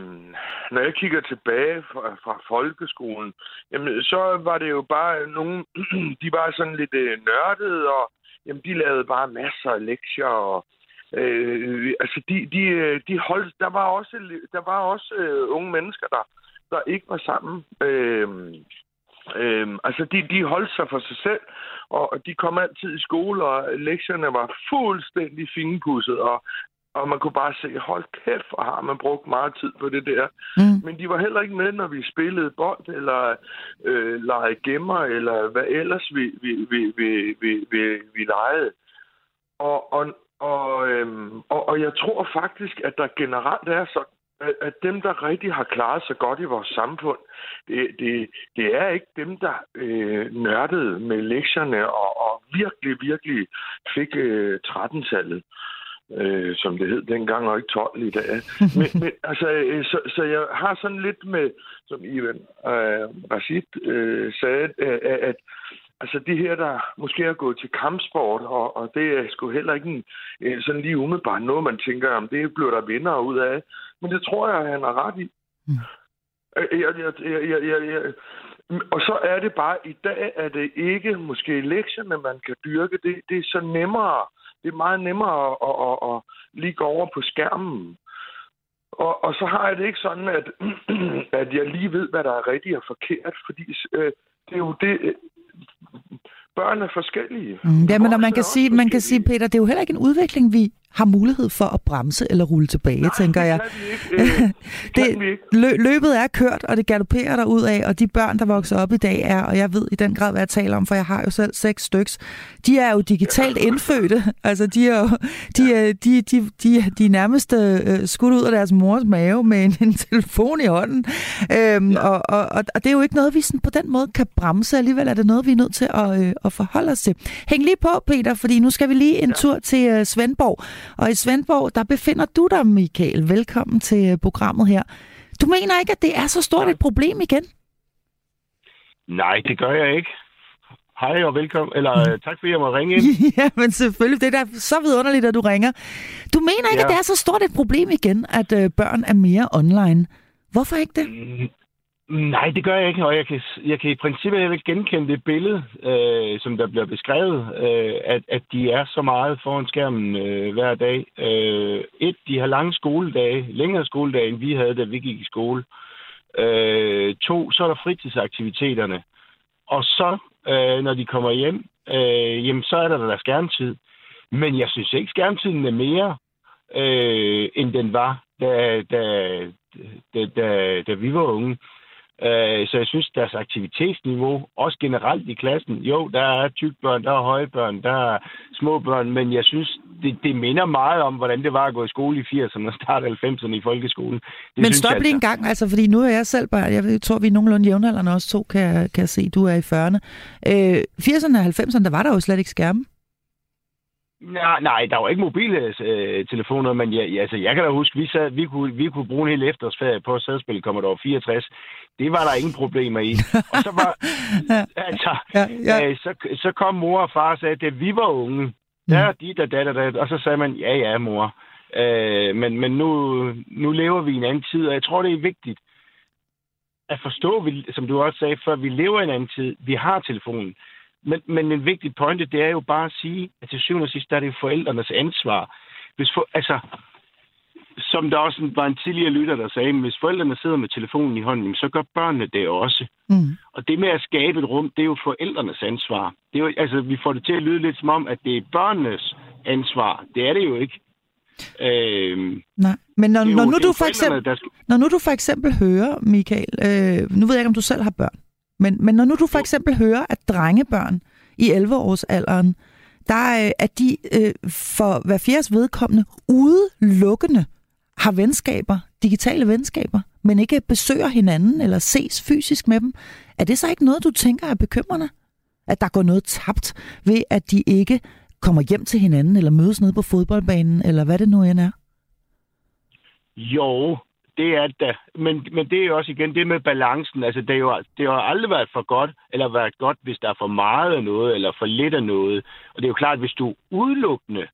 S4: når jeg kigger tilbage fra, fra folkeskolen, jamen, så var det jo bare nogle... de var sådan lidt øh, nørdede, og jamen, de lavede bare masser af lektier, og øh, altså, de, de, øh, de holdt... Der var også, der var også øh, unge mennesker, der, der ikke var sammen. Øh, Øhm, altså, de, de holdt sig for sig selv, og de kom altid i skole, og lektierne var fuldstændig finpudset, og og man kunne bare se, hold kæft, hvor har man brugt meget tid på det der. Mm. Men de var heller ikke med, når vi spillede bold, eller øh, legede gemmer, eller hvad ellers vi, vi, vi, vi, vi, vi, vi legede. Og, og, og, øhm, og, og jeg tror faktisk, at der generelt er så at dem, der rigtig har klaret sig godt i vores samfund, det, det, det er ikke dem, der øh, nørdede med lektierne og, og virkelig, virkelig fik øh, 13-tallet, øh, som det hed dengang, og ikke 12 i dag. Men, men altså, øh, så, så jeg har sådan lidt med, som Ivan øh, Rashid øh, sagde, øh, at Altså de her, der måske er gået til kampsport, og, og det er sgu heller ikke en, sådan lige umiddelbart noget, man tænker, om det bliver der vinder ud af. Men det tror jeg, han har ret i. Mm. Jeg, jeg, jeg, jeg, jeg, jeg, og så er det bare, i dag er det ikke måske lektierne, man kan dyrke. Det, det er så nemmere. Det er meget nemmere at, at, at, at lige gå over på skærmen. Og, og så har jeg det ikke sådan, at, at jeg lige ved, hvad der er rigtigt og forkert, fordi øh, det er jo det, børn er forskellige.
S3: Mm, ja, men man kan, sige, man kan sige, Peter, det er jo heller ikke en udvikling, vi har mulighed for at bremse eller rulle tilbage, Nej, tænker jeg.
S4: Det, øh, det,
S3: lø- løbet er kørt, og det galopperer der ud af, og de børn, der vokser op i dag er, og jeg ved i den grad, hvad jeg taler om, for jeg har jo selv seks styks, de er jo digitalt indfødte. Altså, de er jo de, er, de, de, de, de er nærmest øh, skudt ud af deres mors mave med en, en telefon i hånden. Øhm, ja. og, og, og, og det er jo ikke noget, vi sådan på den måde kan bremse. Alligevel er det noget, vi er nødt til at, øh, at forholde os til. Hæng lige på, Peter, fordi nu skal vi lige en ja. tur til øh, Svendborg. Og i Svendborg, der befinder du dig, Michael. Velkommen til øh, programmet her. Du mener ikke, at det er så stort et problem igen?
S7: Nej, det gør jeg ikke. Hej og velkommen, eller mm. tak fordi jeg må ringe ind.
S3: ja, men selvfølgelig, det er da så vidunderligt, at du ringer. Du mener ikke, ja. at det er så stort et problem igen, at øh, børn er mere online. Hvorfor ikke det? Mm,
S7: Nej, det gør jeg ikke, og jeg kan, jeg kan i princippet heller ikke genkende det billede, øh, som der bliver beskrevet, øh, at, at de er så meget foran skærmen øh, hver dag. Øh, et, de har lange skoledage, længere skoledage, end vi havde, da vi gik i skole. Øh, to, så er der fritidsaktiviteterne. Og så, øh, når de kommer hjem, øh, jamen, så er der der skærmtid. Men jeg synes ikke, skærmtiden er mere, øh, end den var, da, da, da, da, da vi var unge. Øh, så jeg synes, deres aktivitetsniveau, også generelt i klassen, jo, der er tykbørn, der er højbørn, der er små børn, men jeg synes, det, det minder meget om, hvordan det var at gå i skole i 80'erne og starte 90'erne i folkeskolen. Det
S3: men stop lige en gang, altså, fordi nu er jeg selv bare, jeg tror, vi er nogenlunde jævnaldrende også to, kan, kan se, du er i 40'erne. Øh, 80'erne og 90'erne, der var der jo slet ikke skærme.
S7: Nej, nej, der var ikke mobile øh, telefoner, men ja, altså, jeg kan da huske, vi, sad, vi, kunne, vi kunne bruge en hel efterårsferie på at sædspille Commodore 64. Det var der ingen problemer i. Og så var, ja. altså, ja, ja. Øh, så, så kom mor og far og sagde, at vi var unge, der er de, der, der, der, og så sagde man, ja, ja, mor. Øh, men men nu, nu lever vi i en anden tid, og jeg tror, det er vigtigt at forstå, som du også sagde før, vi lever i en anden tid. Vi har telefonen. Men, men en vigtig pointe, det er jo bare at sige, at til syvende og sidst, der er det forældrenes ansvar. Hvis for, altså, som der også var en tidligere lytter, der sagde, hvis forældrene sidder med telefonen i hånden, så gør børnene det også. Mm. Og det med at skabe et rum, det er jo forældrenes ansvar. Det er jo, altså, vi får det til at lyde lidt som om, at det er børnenes ansvar. Det er det jo ikke.
S3: Øhm, Nej, men når, jo, når, nu du for eksempel, der... når nu du for eksempel hører, Michael, øh, nu ved jeg ikke, om du selv har børn, men, men når nu du for eksempel hører, at drengebørn i 11-årsalderen, der øh, er de øh, for hver fjerdes vedkommende udelukkende har venskaber, digitale venskaber, men ikke besøger hinanden eller ses fysisk med dem. Er det så ikke noget, du tænker er bekymrende? At der går noget tabt ved, at de ikke kommer hjem til hinanden eller mødes nede på fodboldbanen, eller hvad det nu end er?
S7: Jo, det er det. Men, men det er jo også igen det med balancen. Altså, det, er jo, det har aldrig været for godt, eller været godt, hvis der er for meget af noget, eller for lidt af noget. Og det er jo klart, hvis du udelukkende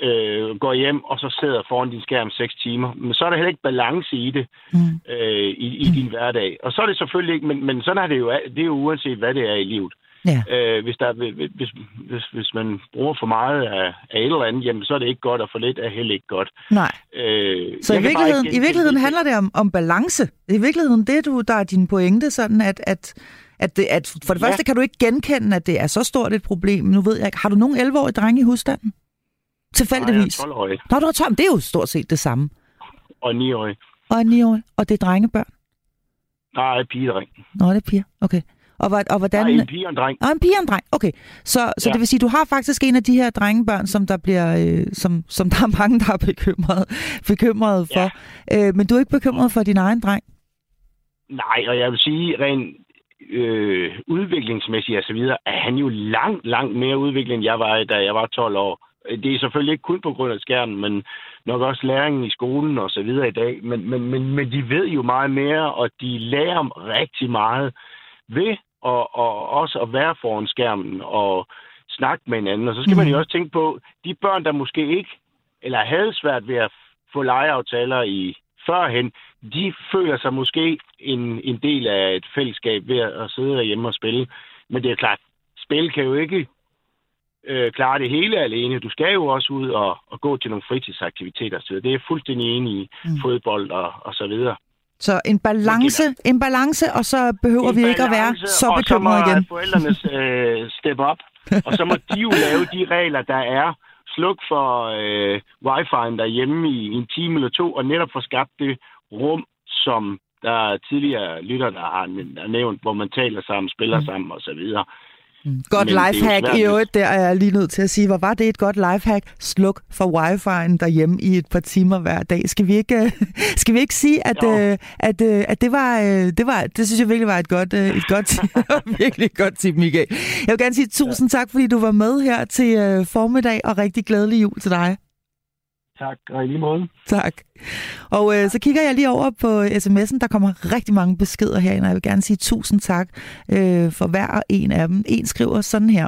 S7: øh, går hjem, og så sidder foran din skærm 6 timer, men så er der heller ikke balance i det mm. øh, i, i din hverdag. Og så er det selvfølgelig ikke, men, men sådan er det jo, det er jo uanset, hvad det er i livet. Ja. Øh, hvis, der, hvis, hvis, hvis man bruger for meget af, af et eller andet, jamen, så er det ikke godt, og for lidt er heller ikke godt.
S3: Nej. Øh, så i virkeligheden, i virkeligheden handler det om, om balance. I virkeligheden, det du, der er din pointe, sådan at, at, at, det, at for det ja. første kan du ikke genkende, at det er så stort et problem. Nu ved jeg ikke, har du nogen 11-årige drenge i husstanden? Tilfældigvis?
S7: Nej, jeg er 12-årig.
S3: Nå, du er 12, det er jo stort set det samme.
S7: Og 9-årig.
S3: Og 9-årig. Og det er drengebørn?
S7: Nej, pigedreng.
S3: Nå, det er piger. Okay. Og, og hvordan...
S7: Nej, en pige og en dreng.
S3: Og en pige og en dreng, okay. Så, så ja. det vil sige, du har faktisk en af de her drengebørn, som der bliver, øh, som, som der er mange, der er bekymret, bekymret for. Ja. Øh, men du er ikke bekymret for din egen dreng?
S7: Nej, og jeg vil sige, rent øh, udviklingsmæssigt og så videre, er han jo langt, langt mere udviklet, end jeg var, da jeg var 12 år. Det er selvfølgelig ikke kun på grund af skærmen, men nok også læringen i skolen og så videre i dag. Men, men, men, men de ved jo meget mere, og de lærer rigtig meget ved og, og også at være foran skærmen og snakke med hinanden. Og så skal mm. man jo også tænke på, de børn, der måske ikke, eller havde svært ved at få legeaftaler i førhen, de føler sig måske en, en del af et fællesskab ved at sidde derhjemme og spille. Men det er klart, spil kan jo ikke øh, klare det hele alene. Du skal jo også ud og, og gå til nogle fritidsaktiviteter. Så det er fuldstændig enig i mm. fodbold og, og så videre.
S3: Så en balance, en balance, og så behøver en vi ikke at være så bekymrede igen.
S7: Og så må forældrene øh, steppe op, og så må de jo lave de regler, der er, sluk for øh, wifi'en derhjemme i en time eller to, og netop få skabt det rum, som der er tidligere lytter, der har nævnt, hvor man taler sammen, spiller mm. sammen osv.
S3: Godt lifehack i øvrigt, der er jeg lige nødt til at sige. Hvor var det et godt lifehack? Sluk for wifi'en derhjemme i et par timer hver dag. Skal vi ikke, skal vi ikke sige, at, øh, at, øh, at det, var, øh, det var, det synes jeg virkelig var et godt, et godt tip. virkelig et godt tip, Michael. Jeg vil gerne sige tusind tak, fordi du var med her til formiddag, og rigtig glædelig jul til dig.
S7: Tak, og i lige måde.
S3: Tak. Og øh, så kigger jeg lige over på øh, sms'en. Der kommer rigtig mange beskeder herinde, og jeg vil gerne sige tusind tak øh, for hver en af dem. En skriver sådan her.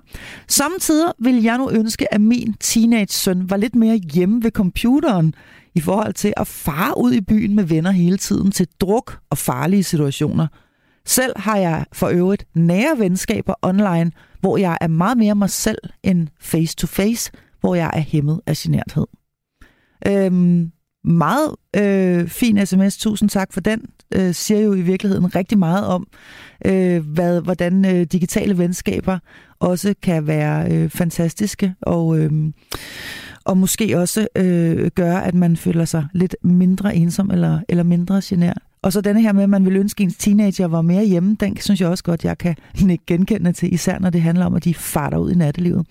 S3: Samtidig vil jeg nu ønske, at min teenage-søn var lidt mere hjemme ved computeren i forhold til at fare ud i byen med venner hele tiden til druk og farlige situationer. Selv har jeg for øvrigt nære venskaber online, hvor jeg er meget mere mig selv end face-to-face, hvor jeg er hæmmet af generthed. Øhm, meget øh, fin sms, tusind tak for den, øh, siger jo i virkeligheden rigtig meget om, øh, hvad, hvordan øh, digitale venskaber også kan være øh, fantastiske, og, øh, og måske også øh, gøre, at man føler sig lidt mindre ensom eller, eller mindre genert. Og så denne her med, at man vil ønske, at ens teenager var mere hjemme, den synes jeg også godt, jeg kan ikke genkende til, især når det handler om, at de farter ud i nattelivet.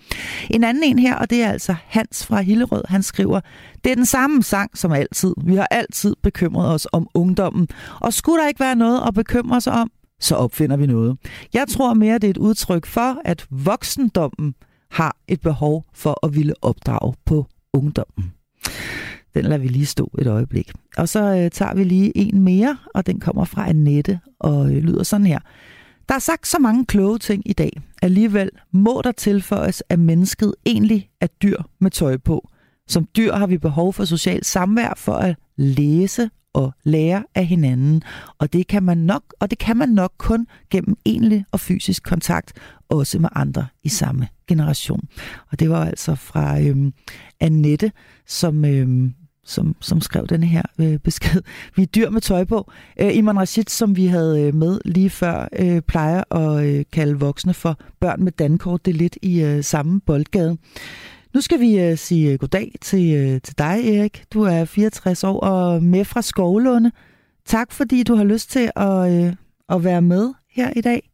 S3: En anden en her, og det er altså Hans fra Hillerød, han skriver, det er den samme sang som altid. Vi har altid bekymret os om ungdommen. Og skulle der ikke være noget at bekymre sig om, så opfinder vi noget. Jeg tror mere, det er et udtryk for, at voksendommen har et behov for at ville opdrage på ungdommen. Den lader vi lige stå et øjeblik. Og så øh, tager vi lige en mere, og den kommer fra Annette og øh, lyder sådan her. Der er sagt så mange kloge ting i dag. Alligevel må der tilføjes, at mennesket egentlig er dyr med tøj på. Som dyr har vi behov for socialt samvær for at læse og lære af hinanden. Og det kan man nok, og det kan man nok kun gennem egentlig og fysisk kontakt, også med andre i samme generation. Og det var altså fra øhm, Annette, som øhm, som, som skrev denne her øh, besked. Vi er dyr med tøj på. Øh, Iman Rashid, som vi havde øh, med lige før, øh, plejer at øh, kalde voksne for børn med dankort. Det er lidt i øh, samme boldgade. Nu skal vi øh, sige goddag til, øh, til dig, Erik. Du er 64 år og med fra Skovlunde. Tak, fordi du har lyst til at, øh, at være med her i dag.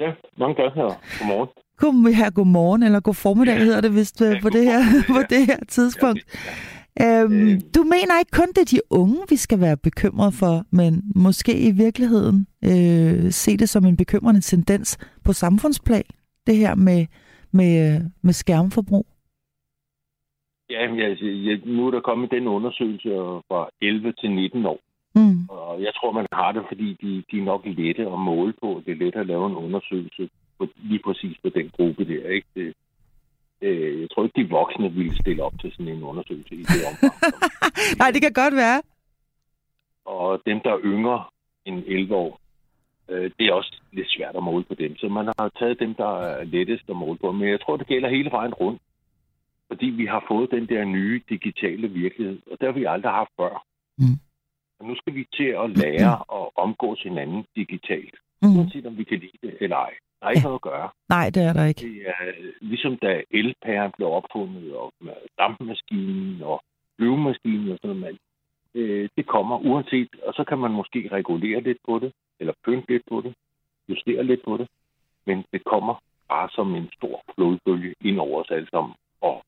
S8: Ja, mange tak her. Godmorgen.
S3: God, her, godmorgen, eller god formiddag ja. hedder det vist øh, ja, på, det her, på det her tidspunkt. Ja, øhm, øh. Du mener ikke kun, det er de unge, vi skal være bekymret for, men måske i virkeligheden øh, se det som en bekymrende tendens på samfundsplan, det her med, med, med skærmforbrug?
S8: Ja, jeg, nu er der kommet den undersøgelse fra 11 til 19 år. Mm. Og jeg tror, man har det, fordi de, de er nok lette at måle på. Det er let at lave en undersøgelse på, lige præcis på den gruppe der. Ikke? Det, øh, jeg tror ikke, de voksne ville stille op til sådan en undersøgelse i det omfang.
S3: Nej, det kan godt være.
S8: Og dem, der er yngre end 11 år, øh, det er også lidt svært at måle på dem. Så man har taget dem, der er lettest at måle på. Men jeg tror, det gælder hele vejen rundt. Fordi vi har fået den der nye digitale virkelighed, og det har vi aldrig haft før. Mm. Og nu skal vi til at lære at omgås hinanden digitalt. Mm. Uanset om vi kan lide det eller ej. Der er ikke noget at gøre.
S3: Nej, det er der ikke.
S8: Det er ligesom da elpæren blev opfundet, og dampmaskinen og flyvemaskinen og sådan noget. Øh, det kommer uanset, og så kan man måske regulere lidt på det, eller pynte lidt på det, justere lidt på det, men det kommer bare som en stor flodbølge ind over os alle sammen. Og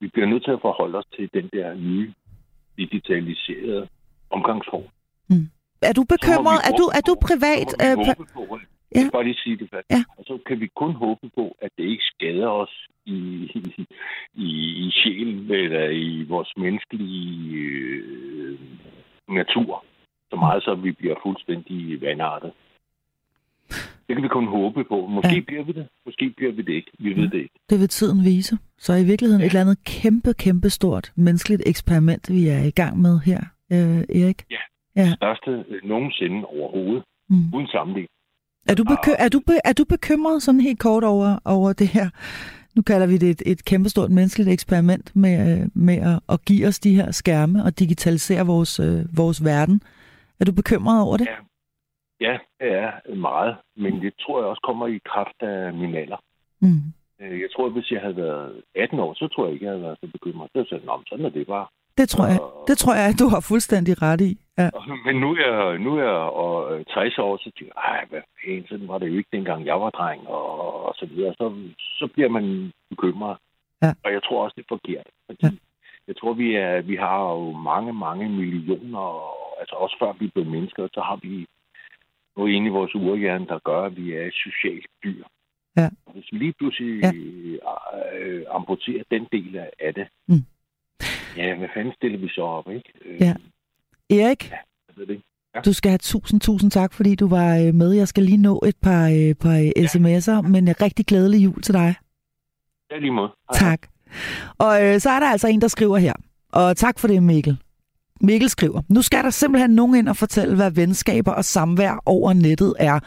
S8: vi bliver nødt til at forholde os til den der nye digitaliserede omgangsform. Mm.
S3: Er du bekymret? Er du, er du privat?
S8: Vi på, Ja. Jeg kan bare lige sige det først. Ja. Og så kan vi kun håbe på, at det ikke skader os i, i, i sjælen eller i vores menneskelige øh, natur. Så meget, så vi bliver fuldstændig vandartet. Det kan vi kun håbe på. Måske ja. bliver vi det, måske bliver vi det ikke. Vi ved det ikke.
S3: Det vil tiden vise. Så i virkeligheden ja. et eller andet kæmpe, kæmpe stort menneskeligt eksperiment, vi er i gang med her, øh, Erik.
S8: Ja, ja. det største nogensinde overhovedet. Mm. Uden sammenligning.
S3: Er du, beky- er, du be- er du bekymret sådan helt kort over, over det her? Nu kalder vi det et, et kæmpestort menneskeligt eksperiment med, øh, med at, at give os de her skærme og digitalisere vores, øh, vores verden. Er du bekymret over det?
S8: Ja. ja, det er meget. Men det tror jeg også kommer i kraft af min alder. Mm. Øh, Jeg tror, hvis jeg havde været 18 år, så tror jeg ikke, jeg havde været så bekymret. Så sagde jeg, sådan er det bare.
S3: Det tror jeg, det tror jeg, du har fuldstændig ret i. Ja.
S8: Men nu er jeg, nu er jeg og, øh, 60 år, så tænker jeg, hvad fanden, sådan var det jo ikke dengang jeg var dreng, og, og så videre. Så, så bliver man bekymret.
S3: Ja.
S8: Og jeg tror også, det er forkert. Fordi
S3: Ja.
S8: Jeg tror, vi, er, vi har jo mange, mange millioner, altså også før vi blev mennesker, så har vi noget inde i vores urhjerne, der gør, at vi er et socialt dyr.
S3: Ja.
S8: Og Hvis vi lige pludselig
S3: Ja.
S8: ja. øh, amputerer den del af- af det,
S3: Mm.
S8: Ja, hvad fanden stiller vi så op, ikke? Øh,
S3: Ja. Erik,
S8: Jeg ved det ikke.
S3: du skal have tusind, tusind tak, fordi du var øh, med. Jeg skal lige nå et par, øh, par øh, sms'er, men en rigtig glædelig jul til dig.
S8: Ja, lige måde. Hej.
S3: Tak. Og øh, så er der altså en, der skriver her. Og tak for det, Mikkel. Mikkel skriver, nu skal der simpelthen nogen ind og fortælle, hvad venskaber og samvær over nettet er.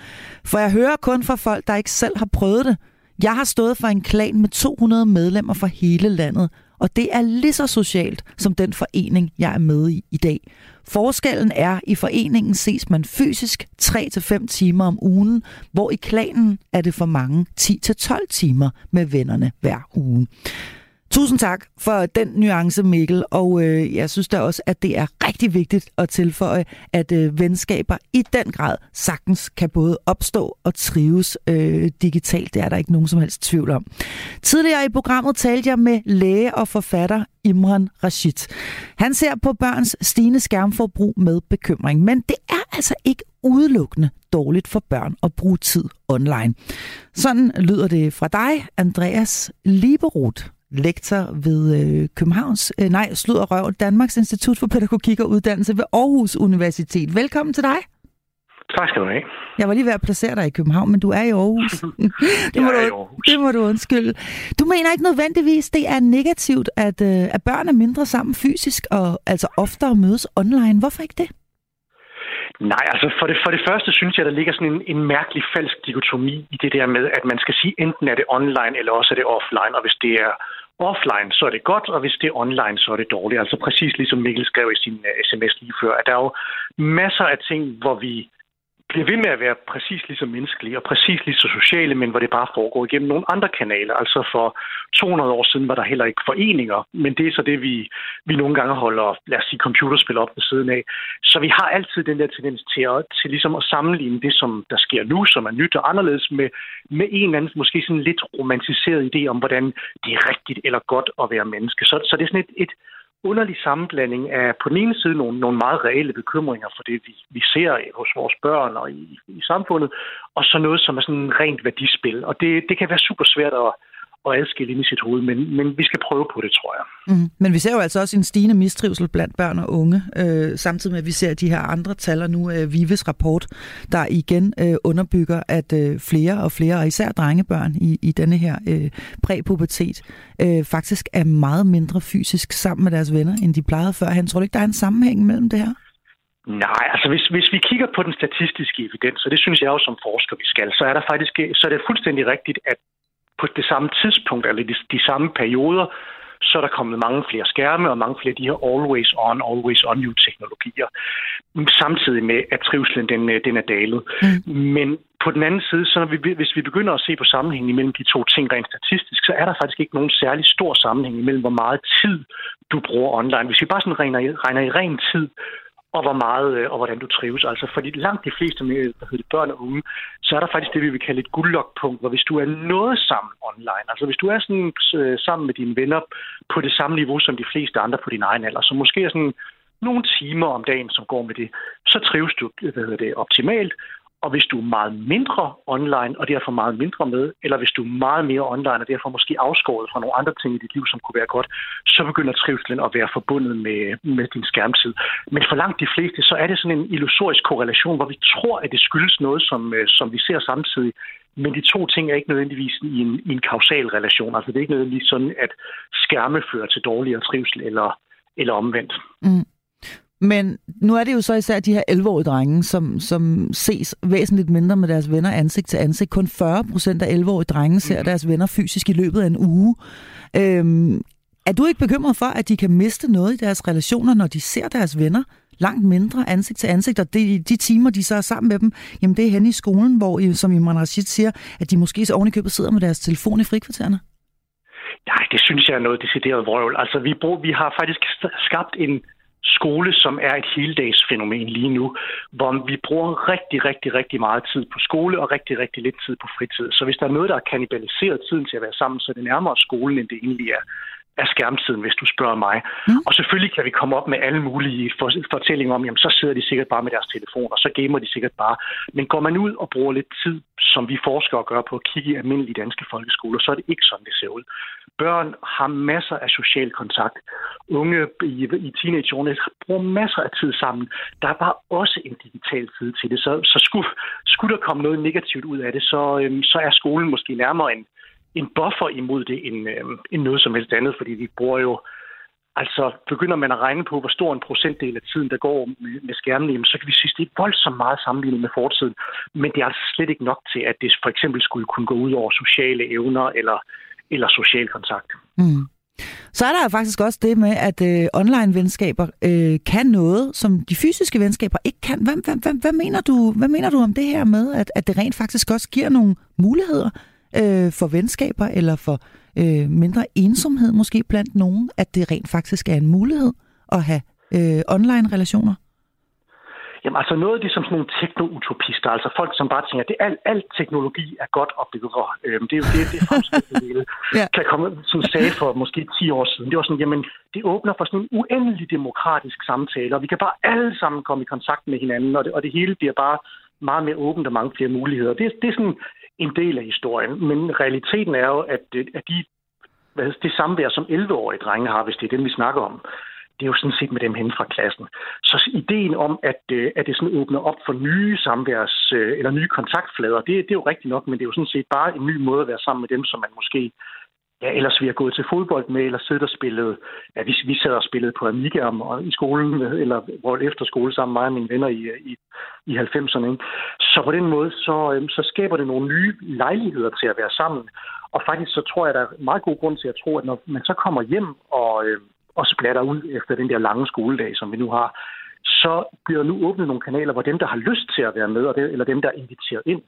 S3: For jeg hører kun fra folk, der ikke selv har prøvet det. Jeg har stået for en klan med 200 medlemmer fra hele landet, og det er lige så socialt som den forening, jeg er med i i dag. Forskellen er, at i foreningen ses man fysisk 3-5 timer om ugen, hvor i klanen er det for mange 10-12 timer med vennerne hver uge. Tusind tak for den nuance, Mikkel, og øh, jeg synes da også, at det er rigtig vigtigt at tilføje, at øh, venskaber i den grad sagtens kan både opstå og trives øh, digitalt. Det er der ikke nogen som helst tvivl om. Tidligere i programmet talte jeg med læge og forfatter Imran Rashid. Han ser på børns stigende skærmforbrug med bekymring, men det er altså ikke udelukkende dårligt for børn at bruge tid online. Sådan lyder det fra dig, Andreas Liberoth lektor ved øh, Københavns, øh, nej, Slud og Røv, Danmarks Institut for Pædagogik og Uddannelse ved Aarhus Universitet. Velkommen til dig.
S9: Tak skal du have.
S3: Jeg var lige ved at placere dig i København, men du er i Aarhus. det, må
S9: er i
S3: du,
S9: Aarhus.
S3: det må du undskylde. Du mener ikke nødvendigvis, det er negativt, at, øh, at børn er mindre sammen fysisk og altså oftere mødes online. Hvorfor ikke det?
S9: Nej, altså for det, for det første synes jeg, der ligger sådan en, en mærkelig falsk dikotomi i det der med, at man skal sige, enten er det online, eller også er det offline. Og hvis det er offline, så er det godt, og hvis det er online, så er det dårligt. Altså præcis ligesom Mikkel skrev i sin uh, sms lige før, at der er jo masser af ting, hvor vi bliver ved med at være præcis lige så menneskelige og præcis lige så sociale, men hvor det bare foregår igennem nogle andre kanaler. Altså for 200 år siden var der heller ikke foreninger, men det er så det, vi, vi nogle gange holder, lad os sige, computerspil op ved siden af. Så vi har altid den der tendens til, at, til ligesom at sammenligne det, som der sker nu, som er nyt og anderledes, med, med en eller anden måske sådan lidt romantiseret idé om, hvordan det er rigtigt eller godt at være menneske. Så, så det er sådan et, et underlig sammenblanding af på den ene side nogle, nogle meget reelle bekymringer for det, vi, vi ser hos vores børn og i, i samfundet, og så noget, som er sådan rent værdispil. Og det, det kan være super svært at, at adskille ind i sit hoved, men, men vi skal prøve på det, tror jeg.
S3: Mm. Men vi ser jo altså også en stigende mistrivsel blandt børn og unge, øh, samtidig med, at vi ser de her andre tal, og nu øh, Vives rapport, der igen øh, underbygger, at øh, flere og flere, og især drengebørn i, i denne her øh, præpubertet, øh, faktisk er meget mindre fysisk sammen med deres venner, end de plejede før. Han tror du ikke, der er en sammenhæng mellem det her?
S9: Nej, altså hvis, hvis vi kigger på den statistiske evidens, og det synes jeg jo som forsker, vi skal, så er der faktisk så er det fuldstændig rigtigt, at på det samme tidspunkt, eller de, de samme perioder, så er der kommet mange flere skærme og mange flere af de her always on, always on new teknologier. Samtidig med, at trivselen den, øh, den er dalet. Mm. Men på den anden side, så når vi, hvis vi begynder at se på sammenhængen imellem de to ting rent statistisk, så er der faktisk ikke nogen særlig stor sammenhæng imellem, hvor meget tid du bruger online. Hvis vi bare sådan regner, regner i ren tid, og hvor meget øh, og hvordan du trives. Altså fordi langt de fleste med hvad hedder det, børn og unge, så er der faktisk det, vi vil kalde et guldlokpunkt, hvor hvis du er noget sammen online, altså hvis du er sådan øh, sammen med dine venner på det samme niveau som de fleste andre på din egen alder, så måske er sådan nogle timer om dagen, som går med det, så trives du øh, hvad hedder det, optimalt. Og hvis du er meget mindre online, og derfor meget mindre med, eller hvis du er meget mere online, og derfor måske afskåret fra nogle andre ting i dit liv, som kunne være godt, så begynder trivselen at være forbundet med, med din skærmtid. Men for langt de fleste, så er det sådan en illusorisk korrelation, hvor vi tror, at det skyldes noget, som, øh, som vi ser samtidig. Men de to ting er ikke nødvendigvis i en, i en kausal relation. Altså det er ikke nødvendigvis sådan, at skærme fører til dårligere trivsel eller, eller omvendt.
S3: Mm. Men nu er det jo så især de her 11-årige drenge, som, som ses væsentligt mindre med deres venner ansigt til ansigt. Kun 40 procent af 11-årige drenge ser deres venner fysisk i løbet af en uge. Øhm, er du ikke bekymret for, at de kan miste noget i deres relationer, når de ser deres venner langt mindre ansigt til ansigt, og det, de timer, de så er sammen med dem, jamen det er hen i skolen, hvor, som Imran Rashid siger, at de måske så ovenikøbet sidder med deres telefon i frikvartererne.
S9: Nej, det synes jeg er noget decideret vrøvl. Altså, vi, brug, vi har faktisk skabt en skole, som er et heldagsfænomen lige nu, hvor vi bruger rigtig, rigtig, rigtig meget tid på skole og rigtig, rigtig lidt tid på fritid. Så hvis der er noget, der er kanibaliseret tiden til at være sammen, så er det nærmere skolen, end det egentlig er af skærmtiden, hvis du spørger mig. Mm. Og selvfølgelig kan vi komme op med alle mulige fortællinger om, jamen så sidder de sikkert bare med deres telefon, og så gamer de sikkert bare. Men går man ud og bruger lidt tid, som vi forskere gør på at kigge i almindelige danske folkeskoler, så er det ikke sådan, det ser ud. Børn har masser af social kontakt. Unge i, i teenageårene bruger masser af tid sammen. Der er bare også en digital side til det. Så, så skulle, skulle der komme noget negativt ud af det, så, øhm, så er skolen måske nærmere en, en buffer imod det end, øhm, end noget som helst andet, fordi vi bruger jo Altså, begynder man at regne på, hvor stor en procentdel af tiden, der går med, med skærmen, så kan vi sige, at det er voldsomt meget sammenlignet med fortiden. Men det er altså slet ikke nok til, at det for eksempel skulle kunne gå ud over sociale evner eller, eller social kontakt. Mm.
S3: Så er der jo faktisk også det med, at øh, online-venskaber øh, kan noget, som de fysiske venskaber ikke kan. Hvad, hvad, hvad, hvad, mener du, hvad mener du om det her med, at, at det rent faktisk også giver nogle muligheder øh, for venskaber eller for øh, mindre ensomhed måske blandt nogen, at det rent faktisk er en mulighed at have øh, online-relationer?
S9: Jamen altså noget af det som sådan nogle teknoutopister, altså folk, som bare tænker, at det, alt, alt teknologi er godt og bedre. Øhm, det er jo det, det fremskridtet ja. kan komme, som sagde for måske 10 år siden. Det var sådan, jamen det åbner for sådan en uendelig demokratisk samtale, og vi kan bare alle sammen komme i kontakt med hinanden, og det, og det hele bliver bare meget mere åbent og mange flere muligheder. Det, det er sådan en del af historien. Men realiteten er jo, at, at de, hvad, det samvær, som 11-årige drenge har, hvis det er dem, vi snakker om, det er jo sådan set med dem hen fra klassen. Så ideen om, at, øh, at det sådan åbner op for nye samværs- øh, eller nye kontaktflader, det, det er jo rigtigt nok, men det er jo sådan set bare en ny måde at være sammen med dem, som man måske ja, ellers vi har gået til fodbold med, eller siddet og spillet. Ja, vi, vi sad og spillede på Amiga om, i skolen, eller hvor efter skole sammen med mig og mine venner i, i, i 90'erne. Ikke? Så på den måde, så, øh, så skaber det nogle nye lejligheder til at være sammen. Og faktisk så tror jeg, der er meget god grund til at tro, at når man så kommer hjem og, øh, og splatter ud efter den der lange skoledag, som vi nu har, så bliver nu åbnet nogle kanaler, hvor dem, der har lyst til at være med, eller dem, der er inviteret ind,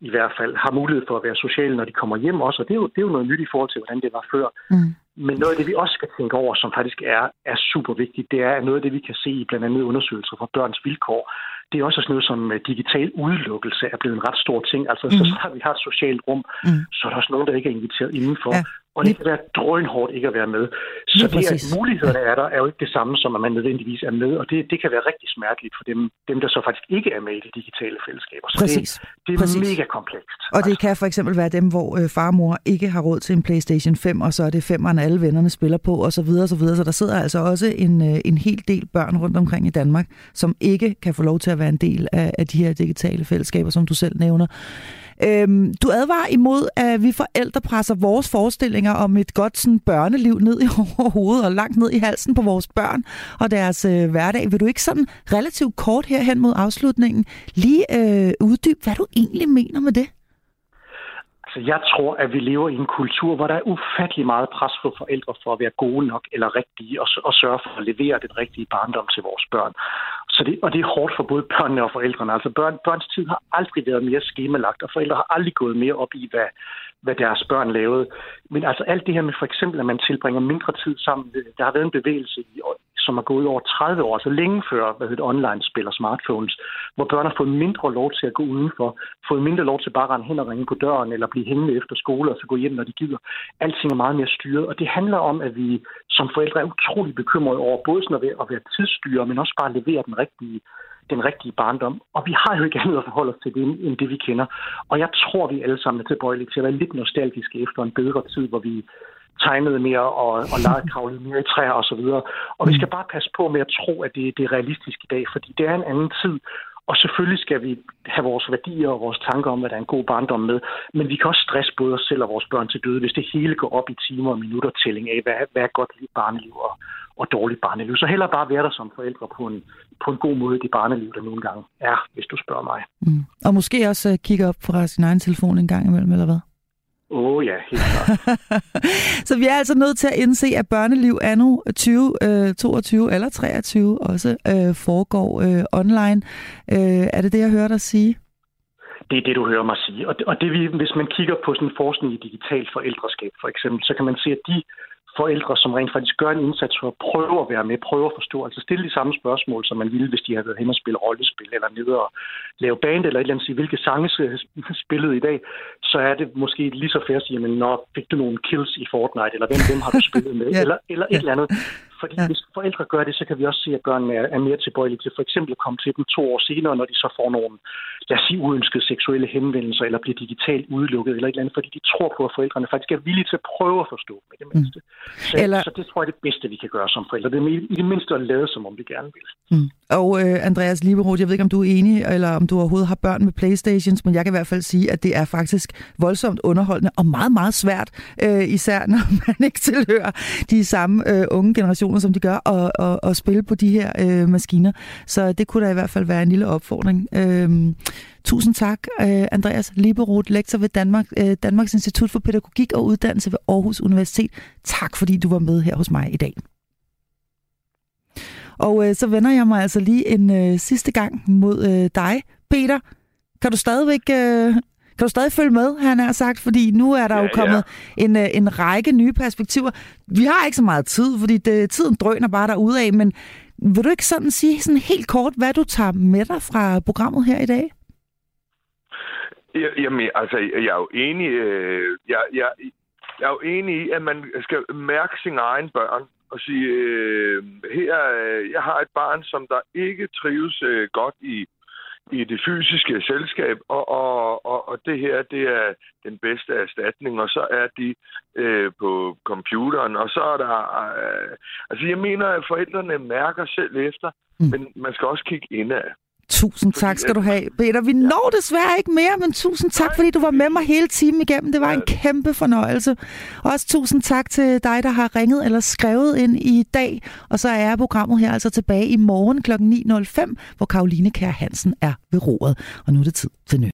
S9: i hvert fald har mulighed for at være sociale, når de kommer hjem også. Og det er jo, det er jo noget nyt i forhold til, hvordan det var før. Mm. Men noget af det, vi også skal tænke over, som faktisk er, er super vigtigt, det er noget af det, vi kan se i blandt andet undersøgelser fra børns vilkår. Det er også sådan noget som øh, digital udelukkelse er blevet en ret stor ting. Altså, mm. så snart vi har et socialt rum, mm. så er der også nogen, der ikke er inviteret indenfor. Ja. Og det kan være drønhårdt ikke at være med. Så det, at mulighederne er der, er jo ikke det samme, som at man nødvendigvis er med. Og det, det kan være rigtig smerteligt for dem, dem, der så faktisk ikke er med i de digitale fællesskaber. Så
S3: Præcis.
S9: det, det er Præcis. mega komplekst.
S3: Og det altså. kan for eksempel være dem, hvor øh, far og mor ikke har råd til en Playstation 5, og så er det femmeren, alle vennerne spiller på, og så videre, og så videre. Så der sidder altså også en, øh, en hel del børn rundt omkring i Danmark, som ikke kan få lov til at være en del af, af de her digitale fællesskaber, som du selv nævner. Øhm, du advarer imod, at vi forældre presser vores forestillinger om et godt sådan, børneliv ned i hovedet og langt ned i halsen på vores børn og deres øh, hverdag. Vil du ikke sådan relativt kort herhen mod afslutningen lige øh, uddybe, hvad du egentlig mener med det?
S9: Altså, jeg tror, at vi lever i en kultur, hvor der er ufattelig meget pres på forældre for at være gode nok eller rigtige og, og sørge for at levere den rigtige barndom til vores børn. Så det, og det er hårdt for både børnene og forældrene. Altså børn, børns tid har aldrig været mere skemalagt, og forældre har aldrig gået mere op i, hvad, hvad deres børn lavede. Men altså alt det her med for eksempel, at man tilbringer mindre tid sammen. Der har været en bevægelse, som er gået over 30 år, så længe før hvad hedder, online-spil og smartphones, hvor børn har fået mindre lov til at gå udenfor, fået mindre lov til bare at rende hen og ringe på døren, eller blive hængende efter skole og så gå hjem, når de gider. Alting er meget mere styret, og det handler om, at vi som forældre er utrolig bekymrede over både sådan at være, at være tidsstyre, men også bare at levere den rigtige den rigtige barndom. Og vi har jo ikke andet at forholde os til det, end det, vi kender. Og jeg tror, vi alle sammen er tilbøjelige til at være lidt nostalgiske efter en bedre tid, hvor vi tegnede mere og, og legede kravlede mere i træer osv. Og, og vi skal bare passe på med at tro, at det, det er realistisk i dag, fordi det er en anden tid. Og selvfølgelig skal vi have vores værdier og vores tanker om, hvad der er en god barndom med. Men vi kan også stresse både os selv og vores børn til døde, hvis det hele går op i timer og minutter tælling af, hvad, hvad er godt barneliv og, og dårligt barneliv. Så heller bare være der som forældre på en, på en god måde i det barneliv, der nogle gange er, hvis du spørger mig.
S3: Mm. Og måske også øh, kigge op fra sin egen telefon en gang imellem, eller hvad?
S9: Åh oh, ja, helt klart.
S3: så vi er altså nødt til at indse, at børneliv anno 2022 øh, eller 23 også øh, foregår øh, online. Øh, er det det, jeg hører dig sige?
S9: Det er det, du hører mig sige. Og det, og det vi, hvis man kigger på sådan forskning i digitalt forældreskab for eksempel, så kan man se, at de forældre, som rent faktisk gør en indsats for at prøve at være med, prøve at forstå, altså stille de samme spørgsmål, som man ville, hvis de havde været hen og spille rollespil, eller nede og lave band, eller et eller andet, sige, hvilke sange spillede i dag, så er det måske lige så fair at sige, men når fik du nogle kills i Fortnite, eller hvem, hvem har du spillet med, ja. eller, eller et ja. eller andet. Fordi ja. hvis forældre gør det, så kan vi også se, at børnene er, er mere tilbøjelige til for eksempel at komme til dem to år senere, når de så får nogle, lad os sige, uønskede seksuelle henvendelser, eller bliver digitalt udelukket, eller et eller andet, fordi de tror på, at forældrene faktisk er villige til at prøve at forstå med det mindste. Mm. Så, eller... så det tror jeg er det bedste, vi kan gøre som forældre. Det er i det mindste at lade, som om vi gerne vil.
S3: Mm. Og øh, Andreas Liberoth, jeg ved ikke, om du er enig, eller om du overhovedet har børn med Playstations, men jeg kan i hvert fald sige, at det er faktisk voldsomt underholdende og meget, meget svært, øh, især når man ikke tilhører de samme øh, unge generationer, som de gør, og, og, og spille på de her øh, maskiner. Så det kunne da i hvert fald være en lille opfordring. Øh, tusind tak, øh, Andreas Liberoth, lektor ved Danmark, øh, Danmarks Institut for Pædagogik og Uddannelse ved Aarhus Universitet. Tak fordi du var med her hos mig i dag. Og øh, så vender jeg mig altså lige en øh, sidste gang mod øh, dig, Peter. Kan du stadigvæk øh, kan du stadig følge med, han har sagt? Fordi nu er der ja, jo kommet ja. en, øh, en række nye perspektiver. Vi har ikke så meget tid, fordi det, tiden drøner bare derude af, men vil du ikke sådan sige sådan helt kort, hvad du tager med dig fra programmet her i dag?
S4: Jamen, altså, jeg er jo enig, øh, jeg, jeg, jeg er jo enig i, at man skal mærke sine egne børn og sige, øh, her, øh, jeg har et barn, som der ikke trives øh, godt i i det fysiske selskab, og, og, og, og det her, det er den bedste erstatning, og så er de øh, på computeren, og så er der... Øh, altså, jeg mener, at forældrene mærker selv efter, mm. men man skal også kigge indad.
S3: Tusind tak skal du have, Peter. Vi ja. når desværre ikke mere, men tusind tak, fordi du var med mig hele timen igennem. Det var en kæmpe fornøjelse. Og også tusind tak til dig, der har ringet eller skrevet ind i dag. Og så er programmet her altså tilbage i morgen kl. 9.05, hvor Karoline Kær Hansen er ved roret. Og nu er det tid til nyt.